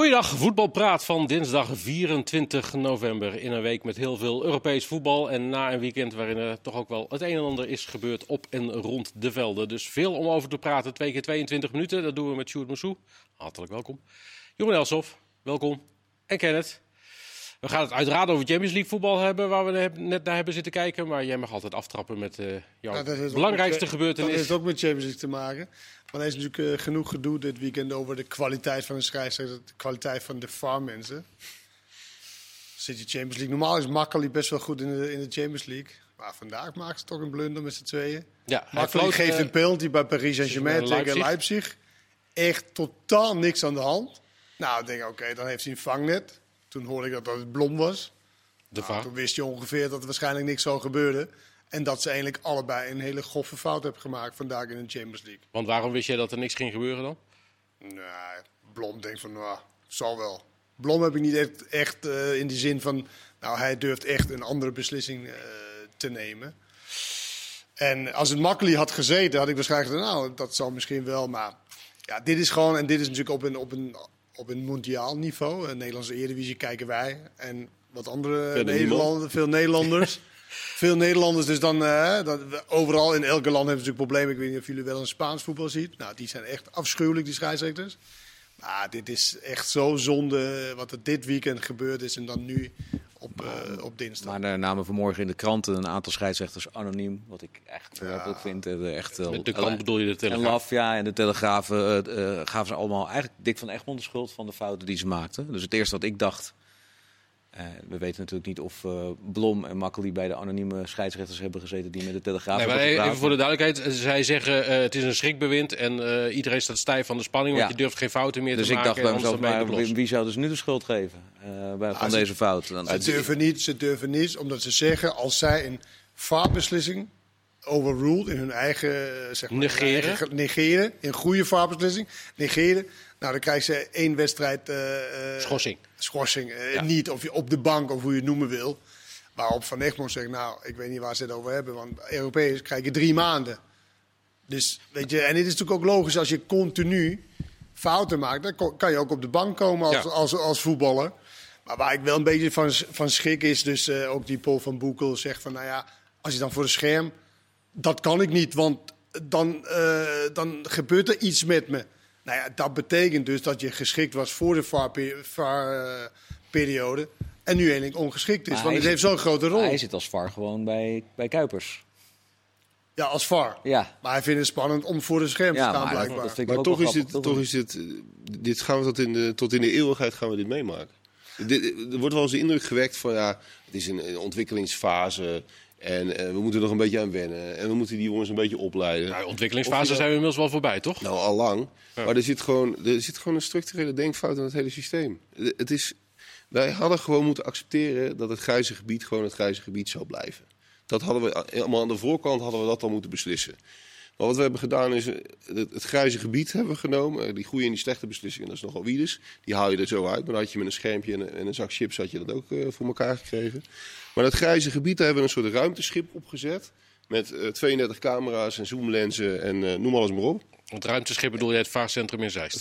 Goeiedag, voetbalpraat van dinsdag 24 november. In een week met heel veel Europees voetbal. En na een weekend waarin er toch ook wel het een en ander is gebeurd op en rond de velden. Dus veel om over te praten. Twee keer 22 minuten. Dat doen we met Sjoerd Moussou. Hartelijk welkom. Jeroen Elsof, welkom. En Kenneth. We gaan het uiteraard over Champions League voetbal hebben, waar we net naar hebben zitten kijken. Maar jij mag altijd aftrappen met uh, jouw Ja, ook belangrijkste met- gebeurtenis. Dat heeft ook met Champions League te maken. Maar er is natuurlijk eh, genoeg gedoe dit weekend over de kwaliteit van de scheidsrechter, de kwaliteit van de farmmensen. Je Champions League. Normaal is Makkeli best wel goed in de, in de Champions League. Maar vandaag maken ze toch een blunder met z'n tweeën. Ja, Makkeli geeft eh, een penalty bij Paris Saint-Germain tegen Leipzig. Echt totaal niks aan de hand. Nou, ik denk oké, dan heeft hij een vangnet. Toen hoorde ik dat dat het Blom was. de Nou, toen wist je ongeveer dat er waarschijnlijk niks zou gebeuren. En dat ze eigenlijk allebei een hele goffe fout hebben gemaakt vandaag in de Champions League. Want waarom wist jij dat er niks ging gebeuren dan? Nou, Blom denkt van, nou, zal wel. Blom heb ik niet echt, echt eh, in die zin van, nou, hij durft echt een andere beslissing eh, te nemen. En als het Makkeli had gezeten, had ik waarschijnlijk nou, dat zal misschien wel. Maar ja, dit is gewoon, en dit is natuurlijk op een, op een, op een mondiaal niveau. Een Nederlandse Eredivisie kijken wij. En wat andere Nederlanders, veel Nederlanders. veel Nederlanders, dus dan eh, dat, overal in elke land hebben ze natuurlijk problemen. Ik weet niet of jullie wel een Spaans voetbal ziet. Nou, die zijn echt afschuwelijk, die scheidsrechters. Maar dit is echt zo zonde wat er dit weekend gebeurd is en dan nu op, eh, op dinsdag. Maar er namen vanmorgen in de kranten een aantal scheidsrechters anoniem. Wat ik echt verwerpelijk vind. Eh, Echt, Met de kant bedoel je de En Telegraaf. Laf, ja, en de Telegraaf gaven ze allemaal eigenlijk Dick van Egmond de schuld van de fouten die ze maakten. Dus het eerste wat ik dacht... eh, we weten natuurlijk niet of eh, Blom en Makkeli bij de anonieme scheidsrechters hebben gezeten die met de Telegraaf Nee, maar even voor de duidelijkheid. Zij zeggen eh, het is een schrikbewind en eh, iedereen staat stijf van de spanning. Want Ja. je durft geen fouten meer Dus te ik maken. dacht bij en anders mezelf, maar wie, zou dus nu de schuld geven eh, bij, van ze- deze fout? Dan, Ze durven niet, ze durven niet, omdat ze zeggen als zij een vaarbeslissing overruled in hun eigen eh, zeg maar, Negeren. hun eigen ge- negeren, een goede vaarbeslissing, negeren, nou dan krijgen ze één wedstrijd eh, eh, Schorsing. schorsing, eh, Ja. niet of je op de bank of hoe je het noemen wil. Waarop Van Egmond zegt, nou ik weet niet waar ze het over hebben, want Europees krijg je drie maanden. Dus weet je, en dit is natuurlijk ook logisch als je continu fouten maakt, dan kan je ook op de bank komen als, Ja. als, als voetballer. Maar waar ik wel een beetje van, van schrik is, dus ook die Paul van Boekel zegt van, nou ja, als je dan voor het scherm, dat kan ik niet, want dan, dan gebeurt er iets met me. Nou ja, dat betekent dus dat je geschikt was voor de VAR-periode en nu eigenlijk ongeschikt is, Maar want het heeft zo'n grote rol. Hij zit als VAR gewoon bij, bij Kuipers. Ja, als VAR. Ja, Maar hij vindt het spannend om voor het scherm ja te staan, maar dat, blijkbaar. dat vind ik Maar toch wel is, dit, toch is dit, eh, dit gaan we tot in de, tot in de eeuwigheid gaan we dit meemaken. Dit, er wordt wel eens de indruk gewekt van ja, het is een, een ontwikkelingsfase en eh, we moeten er nog een beetje aan wennen en we moeten die jongens een beetje opleiden. Nou, ontwikkelingsfase zijn we inmiddels wel voorbij, toch? Nou, al lang. Maar er zit, gewoon, er zit gewoon een structurele denkfout in het hele systeem. Het is, wij hadden gewoon moeten accepteren dat het grijze gebied gewoon het grijze gebied zou blijven. Dat hadden we allemaal aan de voorkant hadden we dat al moeten beslissen. Maar wat we hebben gedaan is, eh, het, grijze gebied hebben we genomen. Eh, Die goede en die slechte beslissingen, dat is nogal wiedes. Die haal je er zo uit. Maar dan had je met een schermpje en een, en een zak chips had je dat ook eh, voor elkaar gekregen. Maar dat grijze gebied, daar hebben we een soort ruimteschip opgezet. Met eh, 32 camera's en zoomlenzen en eh, noem alles maar op. Het ruimteschip bedoel je het vaarcentrum in Het Zeist. In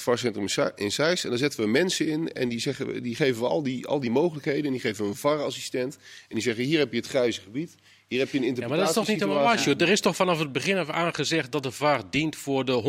Zei- in Zeist. En daar zetten we mensen in en die, zeggen, we- die geven we al die, al die mogelijkheden. En die geven we een VAR-assistent. En die zeggen, hier heb je het grijze gebied. Hier heb je een Ja, maar dat is toch niet helemaal waar, Sjoerd? Er is toch vanaf het begin af aan gezegd dat de VAR dient voor de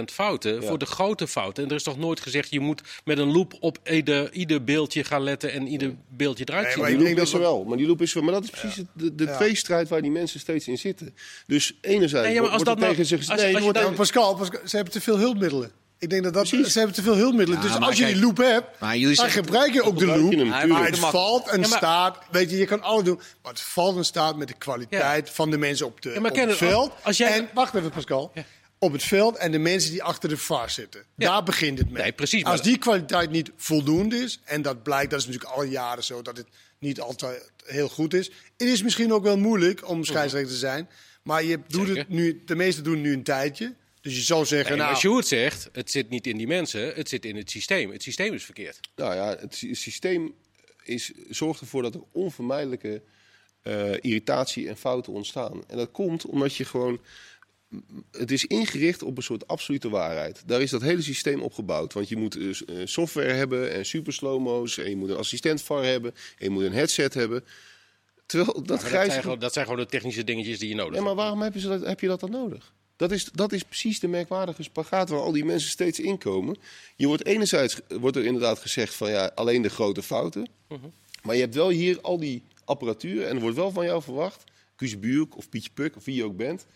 100% fouten, voor de grote fouten. En er is toch nooit gezegd, je moet met een loop op ieder, ieder beeldje gaan letten en ieder beeldje eruit Nee, zien. Die ik loop denk is er dat wel. Maar die loop is er wel. Maar dat is precies de, de Ja. tweestrijd waar die mensen steeds in zitten. Dus enerzijds Nee, ja, maar als wordt er dat nou- tegen als- nee, als je wordt dan- Ja, Pascal, Pascal, ze hebben te veel hulpmiddelen. Ik denk dat dat Precies. ze hebben te veel hulpmiddelen. Ja, dus als je die loop hebt, maar jullie dan zeggen- gebruik je ook de loop. hem, maar het valt en Ja, maar- staat. Weet je, je kan alles doen. Maar het valt en staat met de kwaliteit van de mensen op, de, Ja, maar op ken het veld. als- jij- En wacht even, Pascal. Op het veld en de mensen die achter de VAR zitten. Ja. Daar begint het mee. Nee, precies, maar- Als die kwaliteit niet voldoende is, en dat blijkt, dat is natuurlijk al jaren zo, dat het niet altijd heel goed is. Het is misschien ook wel moeilijk om scheidsrechter te zijn. Maar je doet Zeker. het nu, de meesten doen het nu een tijdje. Dus je zou zeggen, Nee, nou, Sjoerd zegt, het zit niet in die mensen, het zit in het systeem. Het systeem is verkeerd. Nou ja, het sy- systeem is, zorgt ervoor dat er onvermijdelijke eh, irritatie en fouten ontstaan. En dat komt omdat je gewoon het is ingericht op een soort absolute waarheid. Daar is dat hele systeem op gebouwd. Want je moet eh, eh, software hebben en super slowmo's. En je moet een assistent VAR hebben. En je moet een headset hebben. Terwijl dat grijze... zijn gewoon, dat zijn gewoon de technische dingetjes die je nodig Ja, hebt. maar waarom heb je, dat, heb je dat dan nodig? Dat is, dat is precies de merkwaardige spagaat waar al die mensen steeds inkomen. Je wordt enerzijds wordt er inderdaad gezegd van ja, alleen de grote fouten. Mhm. Maar je hebt wel hier al die apparatuur en er wordt wel van jou verwacht, Buurk of Pietje Puk of wie je ook bent.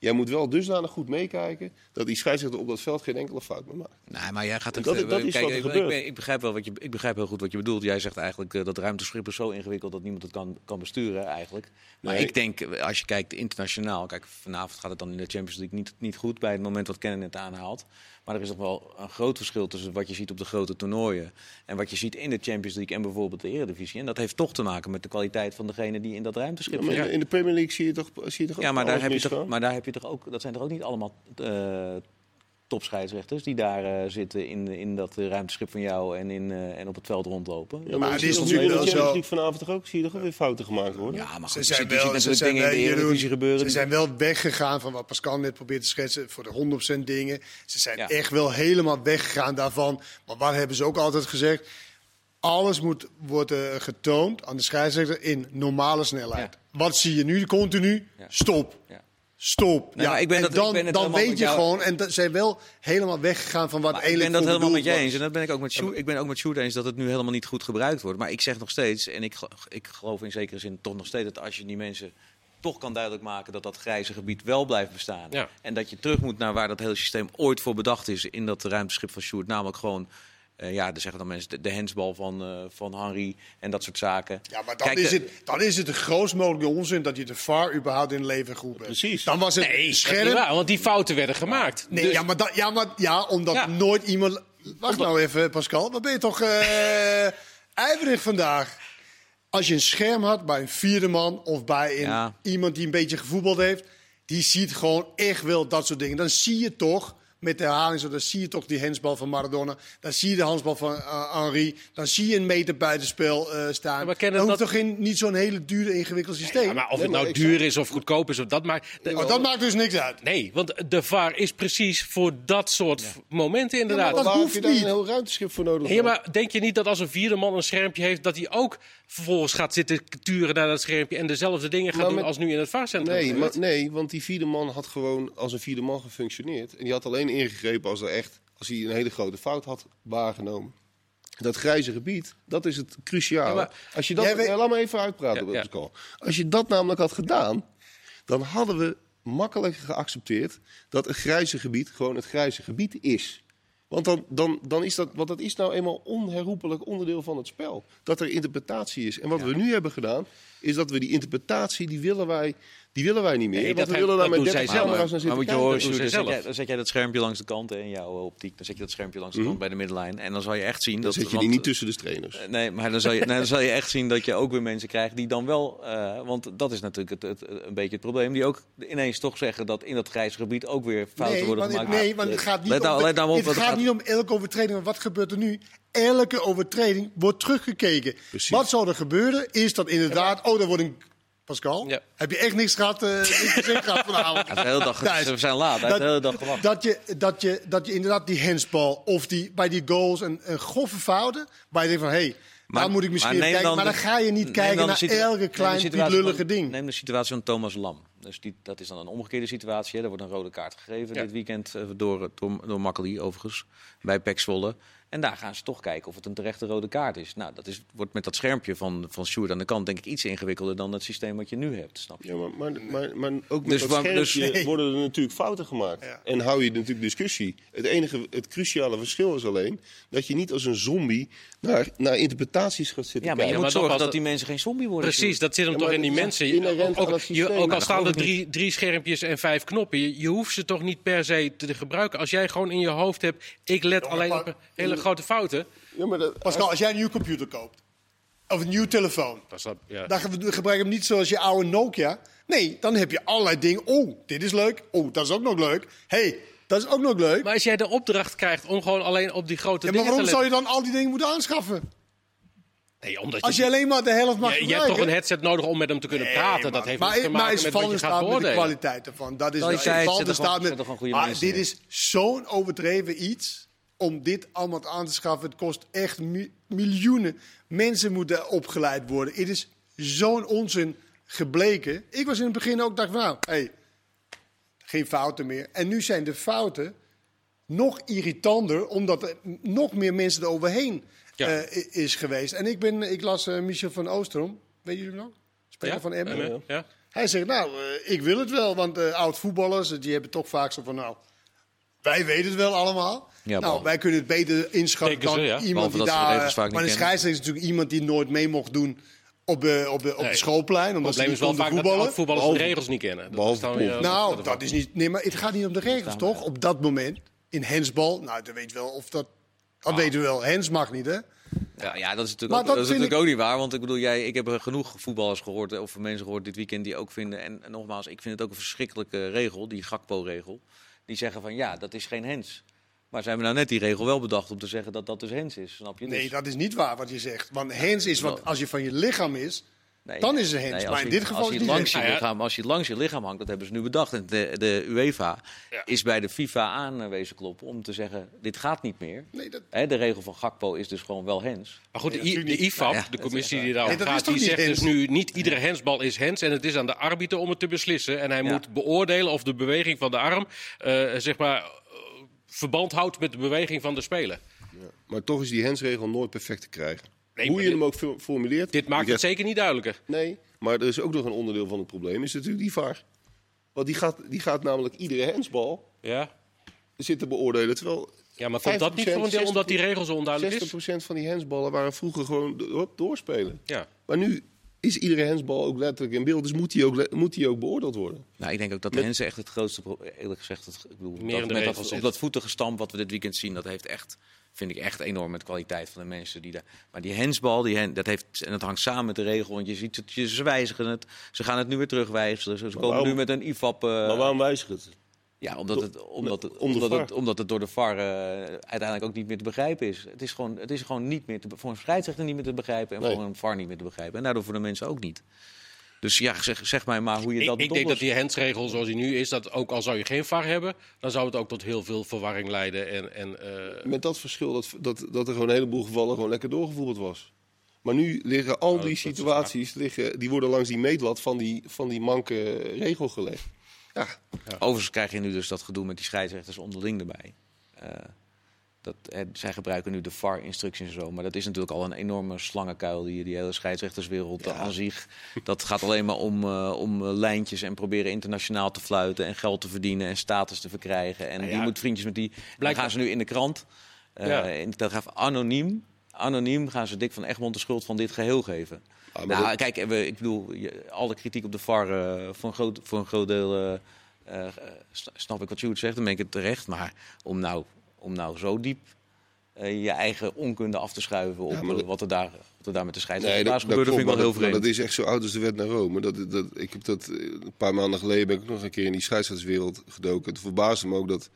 Jij moet wel dusdanig goed meekijken dat die scheidsrechter op dat veld geen enkele fout meer maakt. Nee, maar jij gaat er Dat- dat is kijk, wat er ik, gebeurt. ik, begrijp wel wat je, ik begrijp heel goed wat je bedoelt. Jij zegt eigenlijk eh, dat ruimteschip is zo ingewikkeld dat niemand het kan, kan besturen eigenlijk. Maar Nee. ik denk, eh, als je kijkt internationaal, kijk, vanavond gaat het dan in de Champions League niet, niet goed bij het moment wat Kennen net aanhaalt. Maar er is nog wel een groot verschil tussen wat je ziet op de grote toernooien en wat je ziet in de Champions League en bijvoorbeeld de Eredivisie. En dat heeft toch te maken met de kwaliteit van degene die in dat ruimteschip Ja, in, de, Premier League zie je toch, zie je toch Ja, maar daar, heb je toch, maar daar heb je toch ook, dat zijn toch ook niet allemaal eh topscheidsrechters die daar eh, zitten in, in dat eh, ruimteschip van jou en, in, eh, en op het veld rondlopen. Ja, Maar het zie is natuurlijk wel zo- vanavond toch ook, zie je toch weer fouten gemaakt worden? Ja, maar Ze goed, zijn wel, ze natuurlijk zijn, dingen in de Jeroen, Eredivisie gebeuren. ze zijn wel weggegaan van wat Pascal net probeert te schetsen voor de 100% dingen. Ze zijn Ja. echt wel helemaal weggegaan daarvan. Maar waar hebben ze ook altijd gezegd? Alles moet worden getoond aan de scheidsrechter in normale snelheid. Wat zie je nu continu? Ja. Stop. Ja. Stop. Nee, maar ik ben en dat- ik dan, ben het dan weet je jou- gewoon, en dat zijn wel helemaal weggegaan van wat Maar ik ben dat helemaal met je eens. En dat ben ik ook met Sjoerd, ik ben ook met Sjoerd eens dat het nu helemaal niet goed gebruikt wordt. Maar ik zeg nog steeds, en ik, ik geloof in zekere zin toch nog steeds dat als je die mensen toch kan duidelijk maken dat dat grijze gebied wel blijft bestaan. Ja. En dat je terug moet naar waar dat hele systeem ooit voor bedacht is in dat ruimteschip van Sjoerd. Namelijk gewoon, eh, ja, dan zeggen dan mensen, de, de hensbal van, eh, van Henry en dat soort zaken. Ja, maar dan, Kijk, is de- het, dan is het de grootst mogelijke onzin dat je de VAR überhaupt in leven geroepen hebt. Precies. Dan was het Nee, niet waar, want die fouten werden gemaakt. Nee, Dus- ja, maar dat, ja, maar ja, omdat Ja. nooit iemand. Wacht nou even, Pascal. Wat ben je toch eh ijverig vandaag? Als je een scherm had bij een vierde man of bij een, Ja. iemand die een beetje gevoetbald heeft, die ziet gewoon echt wel dat soort dingen. Dan zie je toch met de herhaling, zo, dan zie je toch die hensbal van Maradona, dan zie je de handsbal van eh, Henri, dan zie je een meter buitenspel eh staan. Ja, maar kennen dan hoeft dat- toch geen, niet zo'n hele dure ingewikkeld systeem. Ja, maar of het maar nou duur is of goedkoop is, of dat maakt... Maar dat maakt dus niks uit. Nee, want de VAR is precies voor dat soort momenten inderdaad. dat Waar hoeft je daar niet. een heel ruimteschip voor nodig? Ja, maar denk je niet dat als een vierde man een schermpje heeft, dat hij ook vervolgens gaat zitten turen naar dat schermpje en dezelfde dingen gaat Maar doen met- als nu in het VAR-centrum? Nee, maar, nee, want die vierde man had gewoon als een vierde man gefunctioneerd. En die had alleen ingegrepen als, er echt, als hij een hele grote fout had waargenomen. Dat grijze gebied, dat is het. Ja, maar- als je dat, weet- laat me even uitpraten, Ja. Als je dat namelijk had gedaan, dan hadden we makkelijker geaccepteerd dat het grijze gebied gewoon het grijze gebied is. Want, dan, dan, dan is dat, want dat is nou eenmaal onherroepelijk onderdeel van het spel. Dat er interpretatie is. En wat we nu hebben gedaan, is dat we die interpretatie, die willen wij, die willen wij niet meer. Nee, want we willen daar dat met doen 30 zij zelf. camera's naar Maar zitten moet je kijken. dan zet, jij, dan zet jij dat schermpje langs de kant in jouw optiek. Dan zet je dat schermpje langs de kant bij de middenlijn. En dan zal je echt zien Dan dat... zet je want- die niet tussen de trainers. Eh, Nee, maar dan zal, je, nee, dan zal je echt zien dat je ook weer mensen krijgt die dan wel... eh, want dat is natuurlijk het, het, een beetje het probleem. Die ook ineens toch zeggen dat in dat grijze gebied ook weer fouten nee, worden gemaakt. nee, want het gaat niet Let om, nou- let nou op, het gaat niet om elke overtreding. Want wat gebeurt er nu? Elke overtreding wordt teruggekeken. Precies. Wat zou er gebeuren? Is dat inderdaad... Oh, daar wordt een... Pascal, Ja. heb je echt niks gehad, eh niks gehad vanavond? De hele dag, Thijs, we zijn laat, heeft de hele dag gewacht. dat, je, dat, je, dat je inderdaad die handsbal of die, bij die goals een, een grove fouten... waar je denkt van, hé, hey, daar moet ik misschien maar kijken. Maar dan de- ga je niet kijken dan naar elke klein lullige van- ding. Neem de situatie van Thomas Lam. Dus die, dat is dan een omgekeerde situatie. Hè. Er wordt een rode kaart gegeven Ja. dit weekend eh, door, door, door Makkeli overigens, bij Pek Zwolle. En daar gaan ze toch kijken of het een terechte rode kaart is. Nou, dat is, wordt met dat schermpje van, van Sjoerd aan de kant denk ik iets ingewikkelder dan het systeem wat je nu hebt, snap je? Ja, maar, maar, maar, maar ook met Dus dat schermpje dus- Nee. worden er natuurlijk fouten gemaakt. Ja. En hou je natuurlijk discussie. Het enige, het cruciale verschil is alleen dat je niet als een zombie naar, naar interpretaties gaat zitten Ja, maar je moet maar zorgen dat die mensen geen zombie worden. Precies, dat zit hem Ja, toch in die mensen. Ook, je, ook al staan er drie, drie schermpjes en vijf knoppen, je, je hoeft ze toch niet per se te gebruiken. Als jij gewoon in je hoofd hebt, ik let alleen maar- op hele grote fouten. Ja, maar dat, Pascal, als jij een nieuwe computer koopt, of een nieuwe telefoon... Dat is dat- ja. Dan ge- gebruik je hem niet zoals je oude Nokia. Nee, dan heb je allerlei dingen. Oh, dit is leuk. Oh, dat is ook nog leuk. hey, dat is ook nog leuk. Maar als jij de opdracht krijgt om gewoon alleen op die grote Ja, maar dingen waarom te zou letten. je dan al die dingen moeten aanschaffen? Nee, omdat Als je alleen maar de helft mag je, je hebt toch een headset nodig om met hem te kunnen Nee, praten. man. Dat heeft maar, te maar maken is met wat Van je der gaat Staat met de kwaliteit ervan. Dat is Kwaliteit, er gewoon- Staat met. Maar mensen dit is zo'n overdreven iets om dit allemaal aan te schaffen. Het kost echt mi- miljoenen. Mensen moeten opgeleid worden. Het is zo'n onzin gebleken. Ik was in het begin ook dacht van nou, hey, geen fouten meer. En nu zijn de fouten nog irritanter, omdat er nog meer mensen eroverheen Ja. eh, is geweest. En ik, ben, ik las eh, Michel van Oostrom, weet jullie hem nog? Speler Ja? van Emmen. Ja. Hij zegt, nou, eh, ik wil het wel, want oud-voetballers, die hebben toch vaak zo van, nou, wij weten het wel allemaal. Ja, nou, wij kunnen het beter inschatten Denken dan ze, ja. iemand Behalve die daar... regels vaak niet maar een scheidsrechter is natuurlijk iemand die nooit mee mocht doen op, de, op, de, op Nee. de schoolplein. Het Omdat ze probleem is wel vaak dat voetballen. voetballers de regels niet kennen. Dat behalve is dan Ploeg. weer- Nou, dat is niet... Nee, maar het gaat niet om de regels, toch? Op dat moment, in hensbal, nou, dan weet je wel of dat... Dat Ah. weten we wel. Hens mag niet, hè? Ja, ja, dat is natuurlijk, Maar ook, dat dat is vind natuurlijk ik- ook niet waar. Want ik bedoel, jij, ik heb genoeg voetballers gehoord, eh, of mensen gehoord dit weekend, die ook vinden. En, en nogmaals, ik vind het ook een verschrikkelijke regel, die Gakpo-regel. Die zeggen van ja, dat is geen hens. Maar ze hebben nou net die regel wel bedacht om te zeggen dat dat dus hens is. Snap je? Nee, Dus- dat is niet waar wat je zegt. Want hens is wat als je van je lichaam is, nee, dan is het hens. nee, als maar in je- dit geval als is je het langs je lichaam, Als je het langs je lichaam hangt, dat hebben ze nu bedacht. En de, de UEFA Ja. is bij de FIFA aanwezen kloppen om te zeggen, dit gaat niet meer. Nee, dat, Hè, de regel van Gakpo is dus gewoon wel hens. Maar goed, de, Nee, I- de. IFAB, Nou ja, de commissie is- die daarop Nee, gaat, die zegt dus nu niet iedere hensbal is hens. En het is aan de arbiter om het te beslissen. En hij Ja. moet beoordelen of de beweging van de arm eh, zeg maar, verband houdt met de beweging van de speler. Maar toch is die hensregel nooit perfect te krijgen. Nee, Hoe je dit- hem ook formuleert. Dit maakt het zeker niet duidelijker. Nee, maar er is ook nog een onderdeel van het probleem. Is natuurlijk die VAR. Want die gaat, die gaat namelijk iedere hensbal Ja, zitten beoordelen. Terwijl ja maar komt dat niet voor een deel omdat die regel zo onduidelijk is? 60% van die hensballen waren vroeger gewoon do- doorspelen. Ja. Maar nu is iedere hensbal ook letterlijk in beeld. Dus moet die ook, moet die ook beoordeeld worden. Nou, ik denk ook dat de Hensen echt het grootste, pro- eerlijk gezegd, het, ik bedoel, Meer dat, met dat, op dat voetengestamp wat we dit weekend zien, dat heeft echt, vind ik echt enorm met de kwaliteit van de mensen die daar. Maar die hensbal, die hen, dat heeft, en dat hangt samen met de regel, want je ziet het, je- ze wijzigen het, ze gaan het nu weer terugwijzigen, ze, ze komen waarom- nu met een IFAP. eh, maar waarom wijzigen het? Ja, omdat het, omdat, het, omdat, het, omdat het door de VAR eh, uiteindelijk ook niet meer te begrijpen is. Het is gewoon, het is gewoon niet meer te, voor een scheidsrechter niet meer te begrijpen en Nee. voor een VAR niet meer te begrijpen. En daardoor voor de mensen ook niet. Dus ja, zeg, zeg mij maar hoe je Ik, dat ik moet denk dat die hensregel zoals die nu is, dat ook al zou je geen VAR hebben, dan zou het ook tot heel veel verwarring leiden. En, en, eh, Met dat verschil dat, dat, dat er gewoon een heleboel gevallen gewoon lekker doorgevoerd was. Maar nu liggen al Oh, die situaties, liggen, die worden langs die meetlat van die, van die manke regel gelegd. Ja, Overigens krijg je nu dus dat gedoe met die scheidsrechters onderling erbij. Eh, dat, hè, zij gebruiken nu de VAR-instructies en zo. Maar dat is natuurlijk al een enorme slangenkuil, die, die hele scheidsrechterswereld eh, aan zich. Dat gaat alleen maar om, eh, om eh, lijntjes en proberen internationaal te fluiten... en geld te verdienen en status te verkrijgen. En Nou die ja, moet vriendjes met die... Dan blijkbaar- gaan ze nu in de krant, Ja. in de Telegraaf, anoniem... Anoniem gaan ze Dick van Egmond de schuld van dit geheel geven. Ah, nou, dat- kijk, we, ik bedoel, alle kritiek op de VAR eh, voor, een groot, voor een groot deel eh, eh, snap ik wat Sjoerd zegt, dan ben ik het terecht. Maar om nou, om nou zo diep je eigen onkunde af te schuiven op Ja, dat- wat, er daar, wat er daar met de Nee, scheidsrechters dat, gebeurde, dat vind ik wel heel vreemd. dat, is echt zo oud als de wet naar Rome. Dat, dat, ik heb dat een paar maanden geleden ben ik nog een keer in die scheidsrechterswereld gedoken. Het verbaasde me ook dat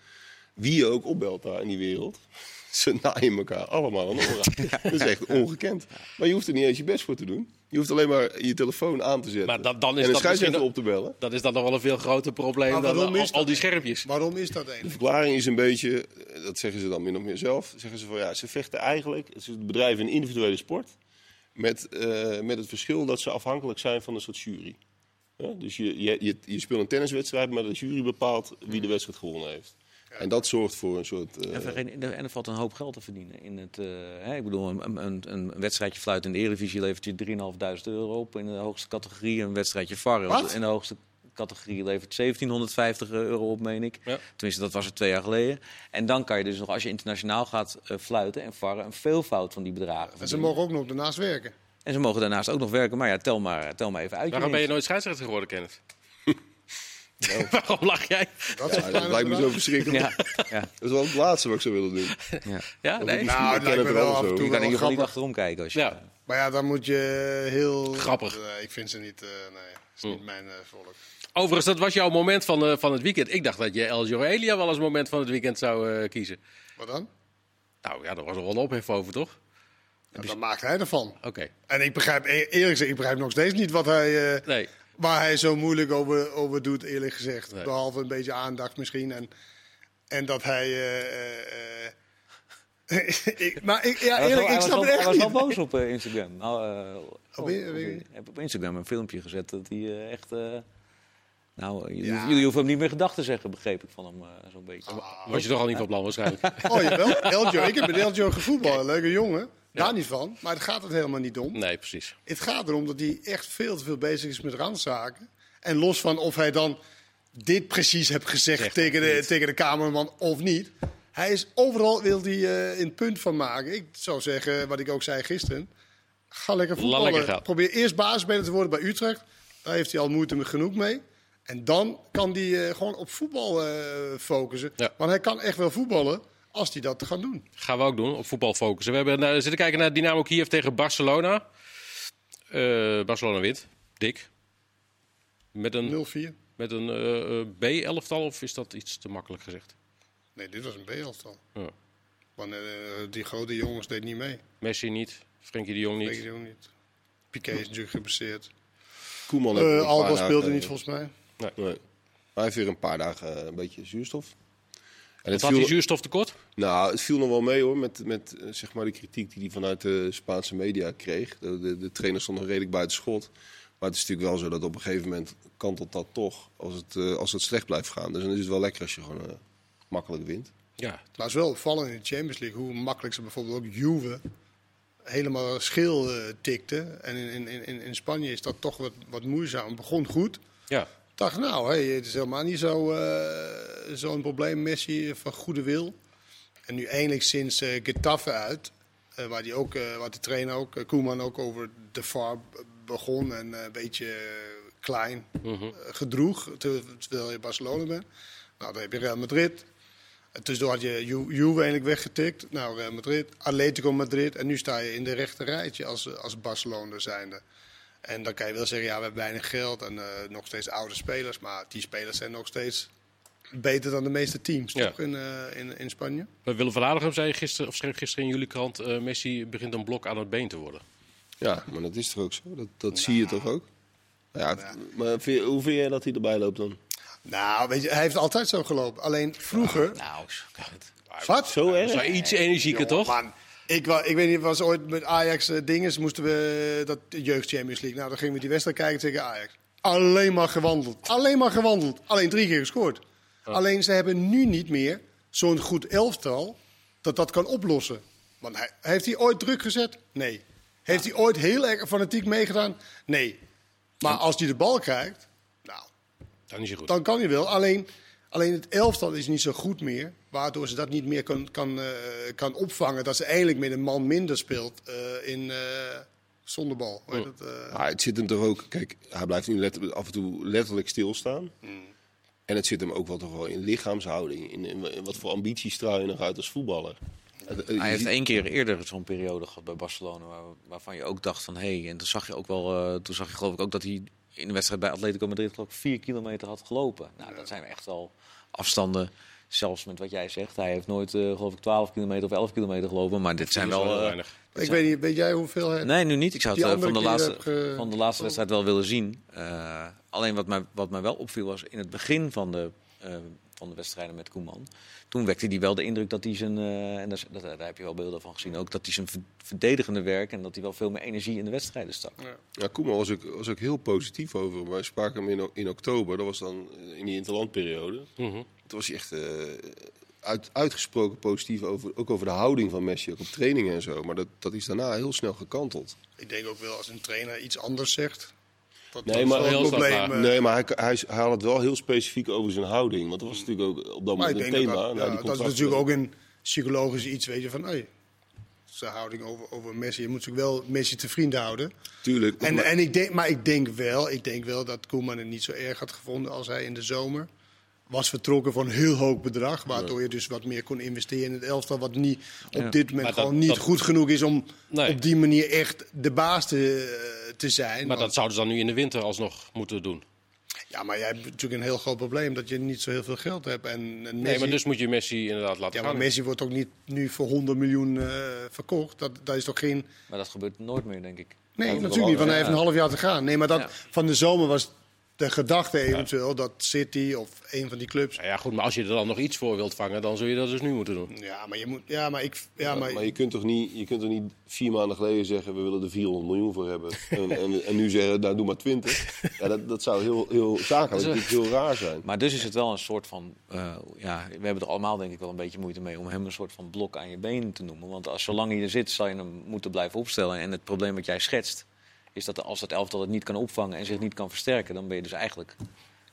wie je ook opbelt daar in die wereld, ze naaien elkaar allemaal aan de oren. Dat is echt ongekend. Maar je hoeft er niet eens je best voor te doen. Je hoeft alleen maar je telefoon aan te zetten Maar dan- dan is en een dat misschien- op te bellen. dat is dan nog wel een veel groter probleem dan waarom al, dat al die schermpjes. Waarom is dat De eigenlijk? verklaring is een beetje, eh, dat zeggen ze dan min of meer zelf, zeggen ze van ja, ze vechten eigenlijk, het is het bedrijf een individuele sport, met, eh, met het verschil dat ze afhankelijk zijn van een soort jury. Ja, dus je, je, je, je speelt een tenniswedstrijd, maar de jury bepaalt wie de wedstrijd gewonnen heeft. En dat zorgt voor een soort... eh, En, er- er valt een hoop geld te verdienen. In het, eh, hè, ik bedoel, een, een, een wedstrijdje fluit in de Eredivisie levert je 3.500 euro op. In de hoogste categorie een wedstrijdje VAR. Wat? In de hoogste categorie levert 1750 euro op, meen ik. Ja. Tenminste, dat was het twee jaar geleden. En dan kan je dus nog, als je internationaal gaat eh, fluiten en varren, een veelvoud van die bedragen En ze mogen ook nog daarnaast werken. En ze mogen daarnaast ook nog werken. Maar ja, tel maar, tel maar even uit. Waarom ben je nooit scheidsrechter geworden, Kenneth? Waarom lach jij? Dat ja, dat lijkt me zo verschrikkelijk. Ja, ja, Dat is wel het laatste wat ik zou willen doen. ja. Ja, nee? Nou, het Ik lijkt het me wel wel af zo. en Je kan in wel ieder geval niet grappig. achterom kijken. Als je, Ja. Maar ja, dan moet je heel... Grappig. Ik vind ze niet... eh, nee, is niet mijn eh, volk. Overigens, dat was jouw moment van, eh, van het weekend. Ik dacht dat je El Jorelia wel als moment van het weekend zou eh, kiezen. Wat dan? Nou ja, daar was er wel een ophef over, toch? En dan maakt hij ervan. Oké. En ik begrijp, e- eerlijk gezegd, ik begrijp nog steeds niet wat hij, eh, Nee. Waar hij zo moeilijk over, over doet, eerlijk gezegd. Nee. Behalve een beetje aandacht misschien. En, en dat hij... eh, eh, eh, ik, maar ik, ja, eerlijk, wel- ik snap het echt Hij was niet. wel boos op Instagram. Nou, eh, Op ik heb op Instagram een filmpje gezet dat hij echt... eh, nou, jullie, Ja. jullie hoeven hem niet meer gedachten te zeggen, begreep ik van hem eh, zo'n beetje. Was je toch al niet van plan waarschijnlijk? Oh jawel, Eljo. Ik heb met Eljo gevoetbald. Leuke jongen. Daar niet van. Maar het gaat het helemaal niet om. Nee, precies. Het gaat erom dat hij echt veel te veel bezig is met randzaken. En los van of hij dan dit precies heeft gezegd Zegt tegen de, niet. tegen de cameraman of niet. Hij is overal wil hij eh, een punt van maken. Ik zou zeggen, wat ik ook zei gisteren. Ga lekker voetballen. lekker. Probeer eerst basisspeler te worden bij Utrecht. Daar heeft hij al moeite met genoeg mee. En dan kan hij eh, gewoon op voetbal eh, focussen. Ja. Want hij kan echt wel voetballen als hij dat gaat doen. Gaan we ook doen, op voetbal focussen. We hebben uh, zitten kijken naar Dynamo Kiev tegen Barcelona. Uh, Barcelona wint, dik. Met een, 0-4. met een uh, B-elftal of is dat iets te makkelijk gezegd? Nee, dit was een B-elftal. Ja. Want uh, die grote jongens deed niet mee. Messi niet, Frenkie de Jong niet. Frenkie de Jong niet. Piqué is natuurlijk geblesseerd. Koeman Uh, Alba speelde niet volgens mij. Nee. nee. Hij heeft weer een paar dagen een beetje zuurstof. En het had hij zuurstof tekort? Nou, het viel nog wel mee hoor, met, met uh, zeg maar de kritiek die hij vanuit de Spaanse media kreeg. De, de, de trainer stond nog redelijk buiten schot. Maar het is natuurlijk wel zo dat op een gegeven moment kantelt dat toch als het, uh, als het slecht blijft gaan. Dus dan is het wel lekker als je gewoon uh, makkelijk wint. Ja. Maar het is wel opvallend in de Champions League hoe makkelijk ze bijvoorbeeld ook Juve helemaal schil uh, tikte. En in, in, in, in Spanje is dat toch wat, wat moeizaam. Het begon goed. Ja. Dacht, nou, hey, het is helemaal niet zo'n uh, zo probleem. Messi van goede wil. En nu eindelijk sinds uh, Getafe uit, uh, waar, die ook, waar de trainer ook, Koeman ook over de VAR begon en een beetje klein mm-hmm. gedroeg, terwijl je Barcelona bent. Nou, dan heb je Real Madrid. En tussendoor had je Ju Juve eindelijk weggetikt. Nou, Real Madrid, Atletico Madrid. En nu sta je in de rechte rijtje als, als Barcelona zijnde. En dan kan je wel zeggen, ja, we hebben weinig geld en uh, nog steeds oude spelers. Maar die spelers zijn nog steeds beter dan de meeste teams, Ja. toch, in, uh, in, in Spanje? Willem van Aardigem zei gisteren, of schreef gisteren in jullie krant... Uh, Messi begint een blok aan het been te worden. Ja, maar dat is toch ook zo? Dat, dat zie je toch ook? Ja, ja. Maar vind, hoe vind jij dat hij erbij loopt dan? Nou, weet je, hij heeft altijd zo gelopen. Alleen vroeger... Nou, wat? Zo erg? Zo iets energieker, toch? Man, ik, ik weet niet, was ooit met Ajax uh, dinges, moesten we dat jeugd Champions League. Nou, dan gingen we die wedstrijd kijken tegen Ajax. Alleen maar gewandeld. Alleen maar gewandeld. Alleen drie keer gescoord. Oh. Alleen ze hebben nu niet meer zo'n goed elftal dat dat kan oplossen. Want hij, heeft hij ooit druk gezet? Nee. Heeft hij ooit heel erg fanatiek meegedaan? Nee. Maar als hij de bal krijgt, nou, dan is hij goed. Dan kan hij wel. Alleen, alleen het elftal is niet zo goed meer. Waardoor ze dat niet meer kan, kan, uh, kan opvangen. Dat ze eigenlijk met een man minder speelt uh, in, uh, zonder bal. Oh. Het, ah, het zit hem toch ook... Kijk, hij blijft nu letter, af en toe letterlijk stilstaan. Mm. En het zit hem ook wel toch wel in lichaamshouding. In, in, in wat voor ambities straal je nog uit als voetballer. Hij heeft één keer eerder zo'n periode gehad bij Barcelona. Waar, waarvan je ook dacht van... Hé, hey, en toen zag je ook wel... toen zag je geloof ik ook dat hij in de wedstrijd bij Atletico Madrid geloof ik vier kilometer had gelopen. Nou, dat zijn echt wel afstanden. Zelfs met wat jij zegt. Hij heeft nooit, uh, geloof ik, 12 kilometer of 11 kilometer gelopen. Maar dit zijn wel. Uh, weinig. Ik weet niet, weet jij hoeveel hij... Nee, nu niet. Ik zou het uh, van, de laatste, ge... van de laatste wedstrijd wel willen zien. Uh, alleen wat mij, wat mij wel opviel was in het begin van de, uh, van de wedstrijden met Koeman. Toen wekte hij wel de indruk dat hij zijn, uh, en dat, dat, daar heb je wel beelden van gezien ook, dat hij zijn verdedigende werk en dat hij wel veel meer energie in de wedstrijden stak. Ja, ja Koeman was ook, was ook heel positief over. Wij spraken hem in, in oktober, dat was dan in die interlandperiode. Mm -hmm. Toen was hij echt uh, uit, uitgesproken positief over, ook over de houding van Messi, ook op trainingen en zo. Maar dat, dat is daarna heel snel gekanteld. Ik denk ook wel als een trainer iets anders zegt. Dat nee, maar, heel probleem, nee, maar hij, hij, hij had het wel heel specifiek over zijn houding. Want dat was natuurlijk ook op dat moment een thema. Dat, ja, dat is natuurlijk ook een psychologisch iets, weet je, van hey, zijn houding over, over Messi. Je moet natuurlijk wel Messi te vrienden houden. Tuurlijk. En, maar, en ik denk, maar ik denk, wel, ik denk wel dat Koeman het niet zo erg had gevonden als hij in de zomer was vertrokken voor een heel hoog bedrag. Waardoor je dus wat meer kon investeren in het elftal. Wat niet, op ja. dit moment dat, gewoon niet dat, goed genoeg is om nee. op die manier echt de baas te, te zijn. Maar want, dat zouden ze dan nu in de winter alsnog moeten doen. Ja, maar jij hebt natuurlijk een heel groot probleem dat je niet zo heel veel geld hebt. En, en Messi, Nee, maar dus moet je Messi inderdaad laten ja, maar gaan. Messi wordt ook niet nu voor 100 miljoen eh, verkocht. Dat, dat is toch geen... Maar dat gebeurt nooit meer, denk ik. Nee, natuurlijk niet, want hij heeft een half jaar te gaan. Nee, maar dat, Ja. van de zomer was de gedachte eventueel dat City of een van die clubs... Nou ja, goed, maar als je er dan nog iets voor wilt vangen, dan zul je dat dus nu moeten doen. Ja, maar je moet... Ja, maar ik... Ja, Ja, maar, maar je kunt toch niet, je kunt toch niet vier maanden geleden zeggen we willen er 400 miljoen voor hebben. En, en, en nu zeggen nou doe maar 20. Ja, dat, dat zou heel, heel zakelijk natuurlijk heel raar zijn. Maar dus is het wel een soort van. eh, ja, we hebben er allemaal denk ik wel een beetje moeite mee om hem een soort van blok aan je been te noemen. Want als zolang hij er zit, zal je hem moeten blijven opstellen. En het probleem wat jij schetst, is dat als het elftal het niet kan opvangen en zich niet kan versterken, dan ben je dus eigenlijk.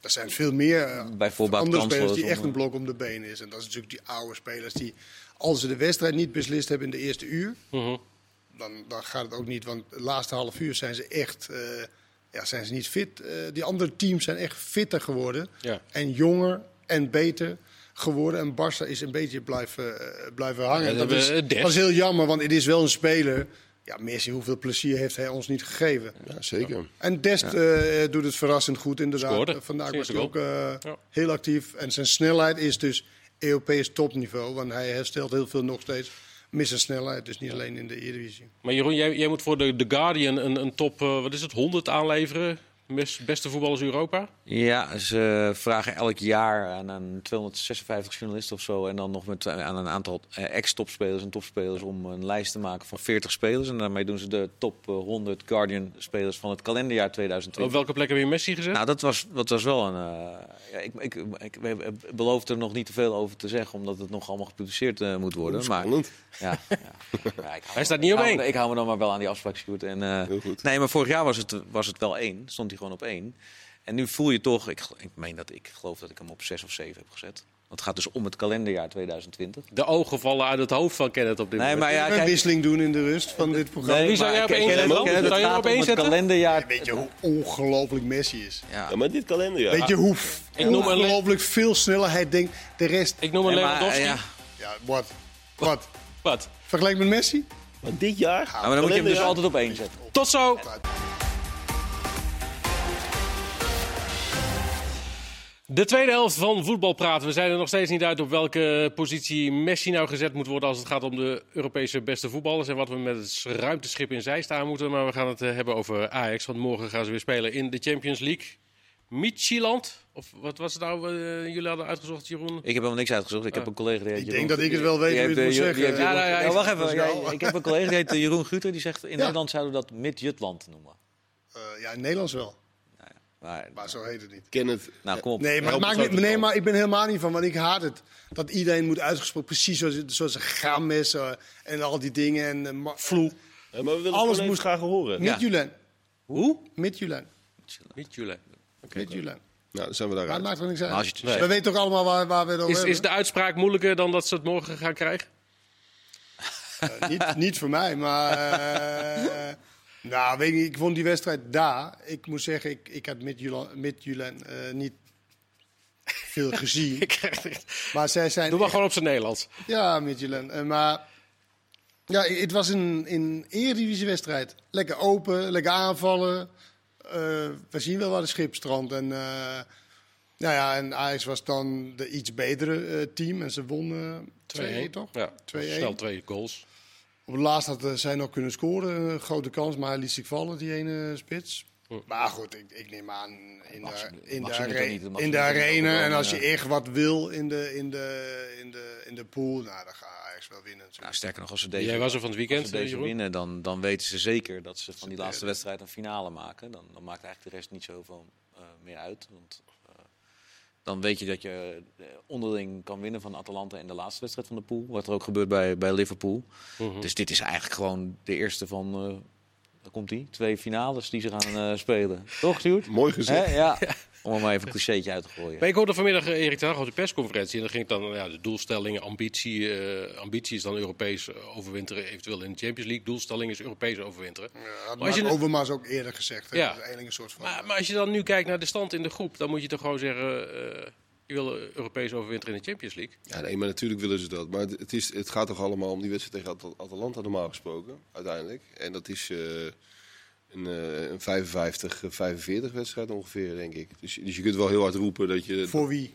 er zijn veel meer Bijvoorbeeld andere spelers die echt een blok om de benen is. En dat is natuurlijk die oude spelers die... Als ze de wedstrijd niet beslist hebben in de eerste uur... Mhm. dan, dan gaat het ook niet. Want de laatste half uur zijn ze echt eh, ja, zijn ze niet fit. Eh, die andere teams zijn echt fitter geworden. Ja. En jonger en beter geworden. En Barça is een beetje blijven, blijven hangen. Ja, dat, dat is, dat is heel jammer, want het is wel een speler. Ja, Messi, hoeveel plezier heeft hij ons niet gegeven? Ja, zeker. En Dest eh, doet het verrassend goed, inderdaad. Scoorde. Vandaag was hij ook eh, Ja. heel actief. En zijn snelheid is dus Europees topniveau. Want hij herstelt heel veel nog steeds. Missen snelheid, dus niet alleen in de Eredivisie. Maar Jeroen, jij, jij moet voor de, The Guardian een, een top, eh, wat is het, 100 aanleveren. Beste voetballers Europa. Ja, ze vragen elk jaar aan een 256 journalisten of zo. En dan nog met, aan een aantal eh, ex-topspelers en topspelers om een lijst te maken van 40 spelers. En daarmee doen ze de top eh, 100 Guardian-spelers van het kalenderjaar 2020. Op welke plek heb je Messi gezet? Nou, dat was, dat was wel een. eh, ja, ik, ik, ik, ik beloof er nog niet te veel over te zeggen, omdat het nog allemaal gepubliceerd eh, moet worden. Maar, Spannend. ja, ja. Ja, Hij staat niet op ik hou één. me- Ik hou me dan maar wel aan die afspraak, Sjoerd. En, eh, Heel goed. Nee, maar vorig jaar was het, was het wel één. Stond hij gewoon op één. En nu voel je toch, ik, ik meen dat ik geloof dat ik hem op zes of zeven heb gezet. Want het gaat dus om het kalenderjaar 2020. De ogen vallen uit het hoofd van Kenneth op dit Nee, moment. maar ja, een wisseling doen in de rust van dit programma. Wie zou jij op één zetten? Zou je hem gaat op om één het zetten? kalenderjaar. Weet je hoe ongelooflijk Messi is? Ja. Ja, maar dit kalenderjaar. Weet je hoe Ik noem ongelooflijk veel sneller hij denkt. De rest, Ik noem een Nee, maar, Lewandowski. ja. ja, wat? Wat? Wat? Vergelijk met Messi? Maar dit jaar? Ja, maar dan moet je hem dus altijd op één zetten. Tot zo! De tweede helft van voetbal praten. We zijn er nog steeds niet uit op welke positie Messi nou gezet moet worden als het gaat om de Europese beste voetballers. En wat we met het ruimteschip in zij staan moeten. Maar we gaan het eh, hebben over Ajax. Want morgen gaan ze weer spelen in de Champions League. Midtjylland? Of wat was het nou? eh, jullie hadden uitgezocht, Jeroen? Ik heb helemaal niks uitgezocht. Ik heb een collega die heet Ik Jeroen denk dat ik het wel weet Die hoe je heeft, het eh, moet die heeft zeggen. Jeroen- Ja, nou ja, wacht even. ik heb een collega die heet eh, Jeroen Guter. Die zegt in Nederland zouden we dat Mid-Jutland noemen. Eh, ja, in Nederlands wel. Maar, Maar zo heet het niet. Kenneth. nou, kom op. Nee, maar, maakt niet, nee, maar ik ben helemaal niet van, want ik haat het. Dat iedereen moet uitgesproken, precies zoals, zoals een Games eh, en al die dingen. En uh, Vloe. Ja, maar we willen Alles moest- graag horen. Ja. Midtjylland. Hoe? Midtjylland. Midtjylland. Midtjylland. Nou, dan zijn we Maar het daaruit. maakt er niks uit. We weten toch allemaal waar, waar we het over Is, hebben? is de uitspraak moeilijker dan dat ze het morgen gaan krijgen? Eh, niet, niet voor mij, maar... nou, weet ik niet. Ik vond die wedstrijd daar. Ik moet zeggen, ik, ik had Midtjylland Midtjylland, eh, niet veel gezien. Ik krijg echt- Maar zij zijn Doe maar echt- gewoon op zijn Nederlands. Ja, Midtjylland. Eh, maar ja, het was een, een Eredivisie-wedstrijd. Lekker open, lekker aanvallen. Eh, we zien wel waar de schip strandt. En, nou ja, en Ajax was dan de iets betere team. En ze wonnen 2-1, toch? Ja, 2-1. snel twee goals. Op het laatst had eh, zij nog kunnen scoren. Een grote kans, maar hij liet zich vallen, die ene spits. Maar goed, ik, ik neem aan in de, in de, are- niet, in de arena. En als je echt wat wil in de, in de, in de, in de pool, nou, dan gaat Ajax wel winnen. natuurlijk. Nou, sterker nog, als ze deze, Jij was er van het weekend, als ze deze winnen, dan, dan weten ze zeker dat ze van die laatste wedstrijd een finale maken. Dan, dan maakt eigenlijk de rest niet zoveel eh meer uit. Want eh, dan weet je dat je eh, onderling kan winnen van Atalanta in de laatste wedstrijd van de pool. Wat er ook gebeurt bij, bij Liverpool. Mhm. Dus dit is eigenlijk gewoon de eerste van, eh waar komt die? Twee finales die ze gaan eh, spelen. Toch, Stuart? Mooi gezegd. Ja. Om er maar even een clichétje uit te gooien. Maar ik hoorde vanmiddag eh, Erik ten Hag op de persconferentie. En dan ging het dan, ja, de doelstellingen, ambitie. eh, ambitie is dan Europees eh, overwinteren, eventueel in de Champions League. Doelstelling is Europees overwinteren. Ja, Maar als je Overmars ook eerder gezegd. Hè? Ja. Dat is eigenlijk een soort van... Maar, maar als je dan nu kijkt naar de stand in de groep, dan moet je toch gewoon zeggen... eh, je wil Europees overwinteren in de Champions League. Ja, nee, maar natuurlijk willen ze dat. Maar het, is, het gaat toch allemaal om die wedstrijd tegen Atal- Atalanta normaal gesproken, uiteindelijk. En dat is... eh, een, eh, een 55, eh, 45 wedstrijd ongeveer, denk ik. Dus, dus je kunt wel heel hard roepen dat je... Voor wie?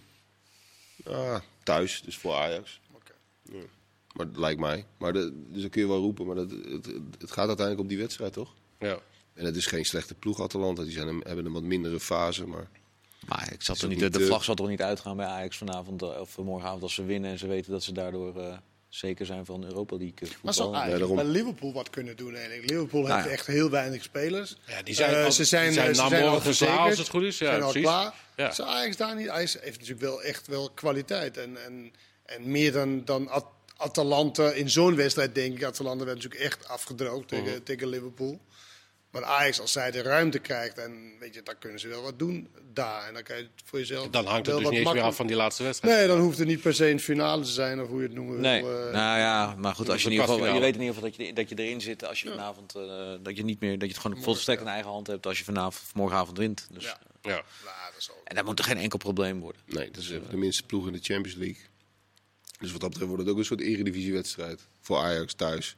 Ah, thuis, dus voor Ajax. Oké. Ja. Maar dat lijkt mij. Maar de, dus dan kun je wel roepen, maar dat, het, het gaat uiteindelijk om die wedstrijd, toch? Ja. En het is geen slechte ploeg, Atalanta. Die zijn, hebben een wat mindere fase, maar... Maar ik zat er niet, niet, de eh, vlag zal toch niet uitgaan bij Ajax vanavond eh, of morgenavond als ze winnen en ze weten dat ze daardoor eh, zeker zijn van Europa League eh, Maar zou voetbal. eigenlijk bij Liverpool wat kunnen doen eigenlijk. Liverpool Nou heeft ja. echt heel weinig spelers. Ja, die zijn, Eh, al- ze zijn, die zijn ze na zijn al als het goed is. Ja, zijn al precies. klaar. Ja. Zou Ajax daar niet? Ajax heeft natuurlijk wel echt wel kwaliteit. En, en, en meer dan, dan At- Atalanta in zo'n wedstrijd, denk ik. Atalanta werd natuurlijk echt afgedroogd tegen, Mhm. tegen Liverpool. Maar Ajax, als zij de ruimte krijgt, en weet je, dan kunnen ze wel wat doen daar. En dan kan je het voor jezelf. Dan hangt het dus niet eens meer af van die laatste wedstrijd. Nee, dan hoeft het niet per se een finale te zijn, of hoe je het noemen Nee, wil. eh. nou ja, maar goed, als je, in de ieder geval, je weet in ieder geval dat je, dat je erin zit als je vanavond, eh, dat je niet meer, dat je het gewoon volstrekt in eigen hand hebt als je vanavond of morgenavond wint. Dus, Ja. Ja. Nou, dat is ook. En dat moet er geen enkel probleem worden. Nee, dat is de minste ploeg in de Champions League. Dus wat dat betreft wordt het ook een soort eredivisiewedstrijd voor Ajax thuis.